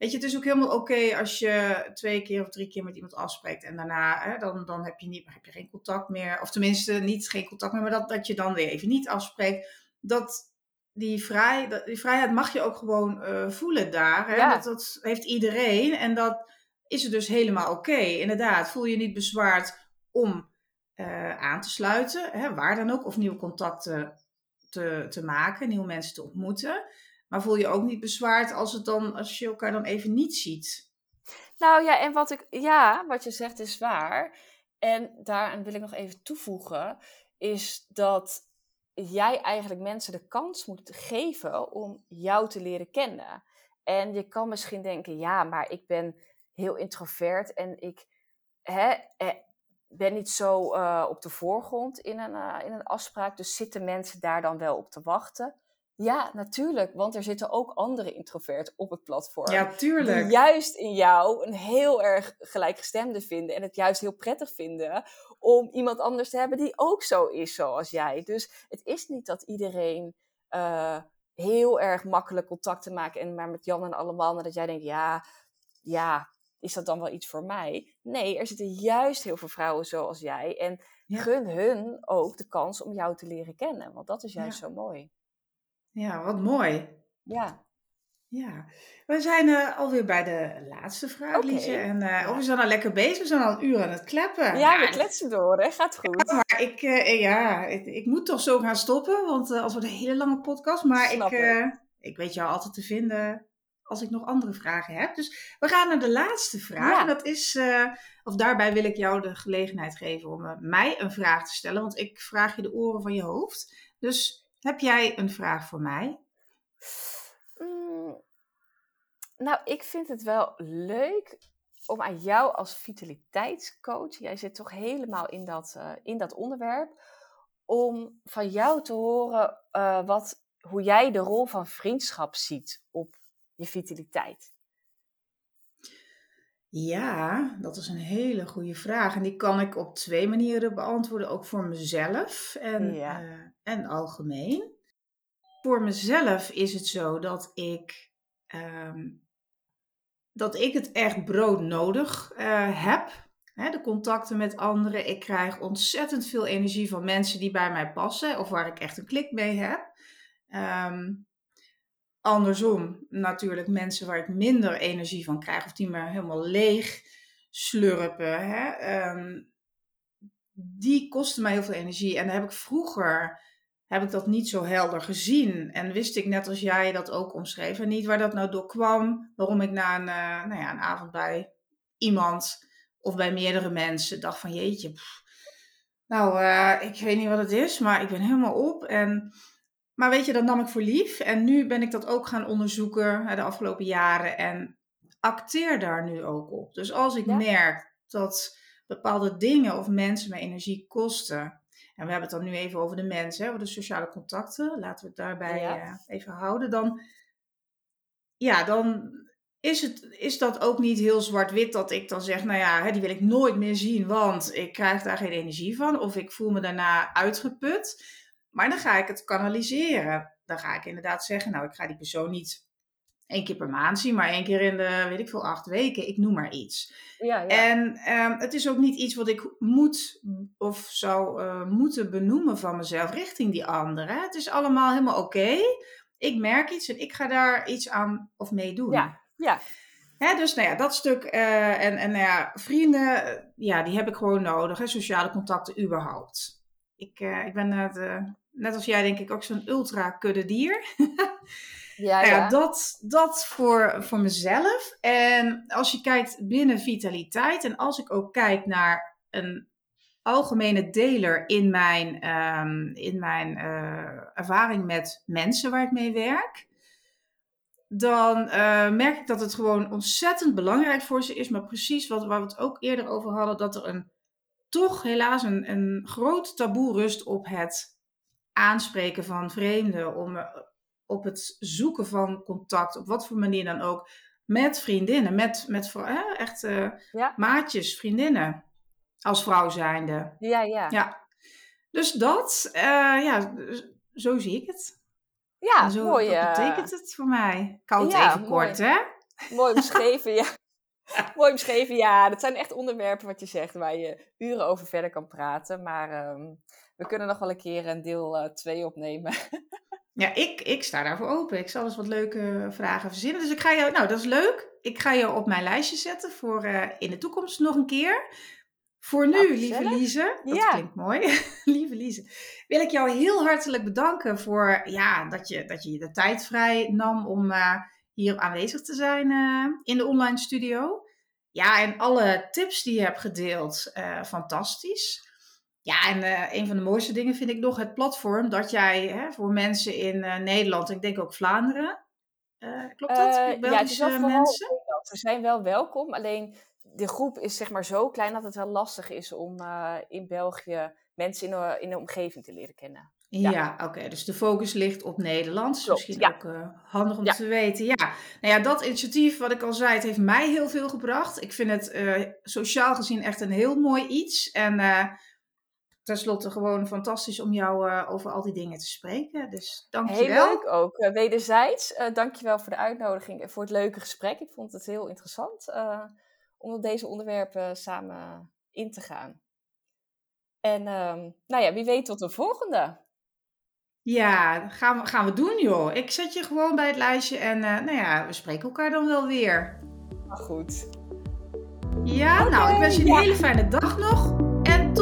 Weet je, het is ook helemaal oké als je twee keer of drie keer met iemand afspreekt en daarna hè, dan, dan heb, je niet, heb je geen contact meer. Of tenminste, niet geen contact meer, maar dat, dat je dan weer even niet afspreekt. dat die, vrij, die vrijheid mag je ook gewoon uh, voelen daar. Hè? Ja. Dat, dat heeft iedereen en dat is er dus helemaal oké. Inderdaad, voel je niet bezwaard om uh, aan te sluiten, hè, waar dan ook, of nieuwe contacten te, te maken, nieuwe mensen te ontmoeten. Maar voel je ook niet bezwaard als, het dan, als je elkaar dan even niet ziet. Nou ja, en wat ik, ja, wat je zegt is waar. En daaraan wil ik nog even toevoegen, is dat jij eigenlijk mensen de kans moet geven om jou te leren kennen. En je kan misschien denken, ja, maar ik ben heel introvert en ik hè, eh, ben niet zo uh, op de voorgrond in een, uh, in een afspraak. Dus zitten mensen daar dan wel op te wachten? Ja, natuurlijk, want er zitten ook andere introverten op het platform. Ja, tuurlijk. Die juist in jou een heel erg gelijkgestemde vinden en het juist heel prettig vinden om iemand anders te hebben die ook zo is zoals jij. Dus het is niet dat iedereen uh, heel erg makkelijk contact te maken en maar met Jan en allemaal, en dat jij denkt, ja, ja, is dat dan wel iets voor mij? Nee, er zitten juist heel veel vrouwen zoals jij en Ja. gun hun ook de kans om jou te leren kennen, want dat is juist zo mooi. Ja, wat mooi. Ja. Ja, we zijn uh, alweer bij de laatste vraag. Liesje. En uh, Ja. oh, we zijn al lekker bezig. We zijn al een uur aan het kleppen. Ja, we kletsen door, hè? Gaat goed. maar ik, eh, ja, ik, ik moet toch zo gaan stoppen, want als wordt een hele lange podcast. Maar ik, Snap ik. ik weet jou altijd te vinden als ik nog andere vragen heb. Dus we gaan naar de laatste vraag. Ja. En dat is, eh, of daarbij wil ik jou de gelegenheid geven om eh, mij een vraag te stellen. Want ik vraag je de oren van je hoofd. Dus heb jij een vraag voor mij? Mm, nou, ik vind het wel leuk om aan jou als vitaliteitscoach, jij zit toch helemaal in dat, eh, in dat onderwerp, om van jou te horen wat, hoe jij de rol van vriendschap ziet op je vitaliteit. Ja, dat is een hele goede vraag. En die kan ik op twee manieren beantwoorden, ook voor mezelf en, Ja. eh, en algemeen. Voor mezelf is het zo dat ik, ehm, dat ik het echt broodnodig eh heb. Hè, de contacten met anderen. Ik krijg ontzettend veel energie van mensen die bij mij passen of waar ik echt een klik mee heb. Ehm, andersom natuurlijk mensen waar ik minder energie van krijg of die me helemaal leeg slurpen. Hè? ehm, die kosten mij heel veel energie. En heb ik vroeger heb ik dat niet zo helder gezien. En wist ik net als jij dat ook omschreef. En niet waar dat nou door kwam. Waarom ik na een, eh, nou ja, een avond bij iemand of bij meerdere mensen dacht van jeetje. nou, eh, ik weet niet wat het is, maar ik ben helemaal op. En maar weet je, dat nam ik voor lief. En nu ben ik dat ook gaan onderzoeken de afgelopen jaren. En acteer daar nu ook op. Dus als ik Ja. merk dat bepaalde dingen of mensen mij energie kosten. En we hebben het dan nu even over de mensen, over de sociale contacten. Laten we het daarbij Ja. eh, even houden. Dan, ja, dan is, het, is dat ook niet heel zwart-wit dat ik dan zeg, nou ja, hè, die wil ik nooit meer zien, want ik krijg daar geen energie van. Of ik voel me daarna uitgeput. Maar dan ga ik het kanaliseren. Dan ga ik inderdaad zeggen, nou, ik ga die persoon niet één keer per maand zien, maar één keer in de, weet ik veel, acht weken. Ik noem maar iets. Ja, ja. En ehm, het is ook niet iets wat ik moet of zou eh, moeten benoemen van mezelf richting die anderen. Het is allemaal helemaal oké. Ik merk iets en ik ga daar iets aan of mee doen. Ja, ja. Dus nou ja, dat stuk. eh, en en nou ja, vrienden, eh, ja, die heb ik gewoon nodig. Hè, sociale contacten überhaupt. Ik, ik ben net als jij denk ik ook zo'n ultra kudde dier. Ja, Nou ja, ja. dat, dat voor, voor mezelf. En als je kijkt binnen vitaliteit en als ik ook kijk naar een algemene deler in mijn, ehm, in mijn eh, ervaring met mensen waar ik mee werk, dan eh, merk ik dat het gewoon ontzettend belangrijk voor ze is. Maar precies wat, waar we het ook eerder over hadden, dat er een, toch helaas een, een groot taboe rust op het aanspreken van vreemden, om, op het zoeken van contact, op wat voor manier dan ook, met vriendinnen, met, met hè, echt eh, Ja. maatjes, vriendinnen, als vrouw zijnde. Ja, ja. Ja. Dus dat, eh, ja, z- zo zie ik het. Ja, en zo, mooi. dat eh, betekent het voor mij. Ik hou het ja, even mooi. kort, hè? Mooi beschreven, ja. mooi beschreven, ja. Dat zijn echt onderwerpen wat je zegt waar je uren over verder kan praten. Maar ehm, we kunnen nog wel een keer een deel 2 opnemen. Ja, ik, ik sta daarvoor open. Ik zal eens wat leuke vragen verzinnen. Dus ik ga jou, nou dat is leuk. Ik ga jou op mijn lijstje zetten voor uh, in de toekomst nog een keer. Voor nu, nou, lieve Lize, dat ja. klinkt mooi, lieve Lize, wil ik jou heel hartelijk bedanken voor ja, dat, je, dat je de tijd vrij nam om uh, hier aanwezig te zijn uh, in de online studio. Ja, en alle tips die je hebt gedeeld, fantastisch. Ja, en uh, een van de mooiste dingen vind ik nog het platform dat jij hè, voor mensen in uh, Nederland, ik denk ook Vlaanderen, klopt dat? ja, het is wel mensen? Ze zijn wel welkom, alleen de groep is zeg maar zo klein dat het wel lastig is om in België mensen in de, in de omgeving te leren kennen. Ja, oké. Dus de focus ligt op Nederland. Is misschien ook uh, handig om te weten. Ja, nou ja, dat initiatief, wat ik al zei, het heeft mij heel veel gebracht. Ik vind het uh, sociaal gezien echt een heel mooi iets. En uh, tenslotte gewoon fantastisch om jou over al die dingen te spreken. Dus dankjewel. Heel leuk ook. wederzijds, dankjewel voor de uitnodiging en voor het leuke gesprek. Ik vond het heel interessant om op deze onderwerpen samen in te gaan. En um, nou ja, wie weet tot de volgende. Ja, gaan we, gaan we doen, joh. Ik zet je gewoon bij het lijstje en uh, nou ja, we spreken elkaar dan wel weer. Maar goed. Ja, okay, nou, ik wens je een ja. hele fijne dag nog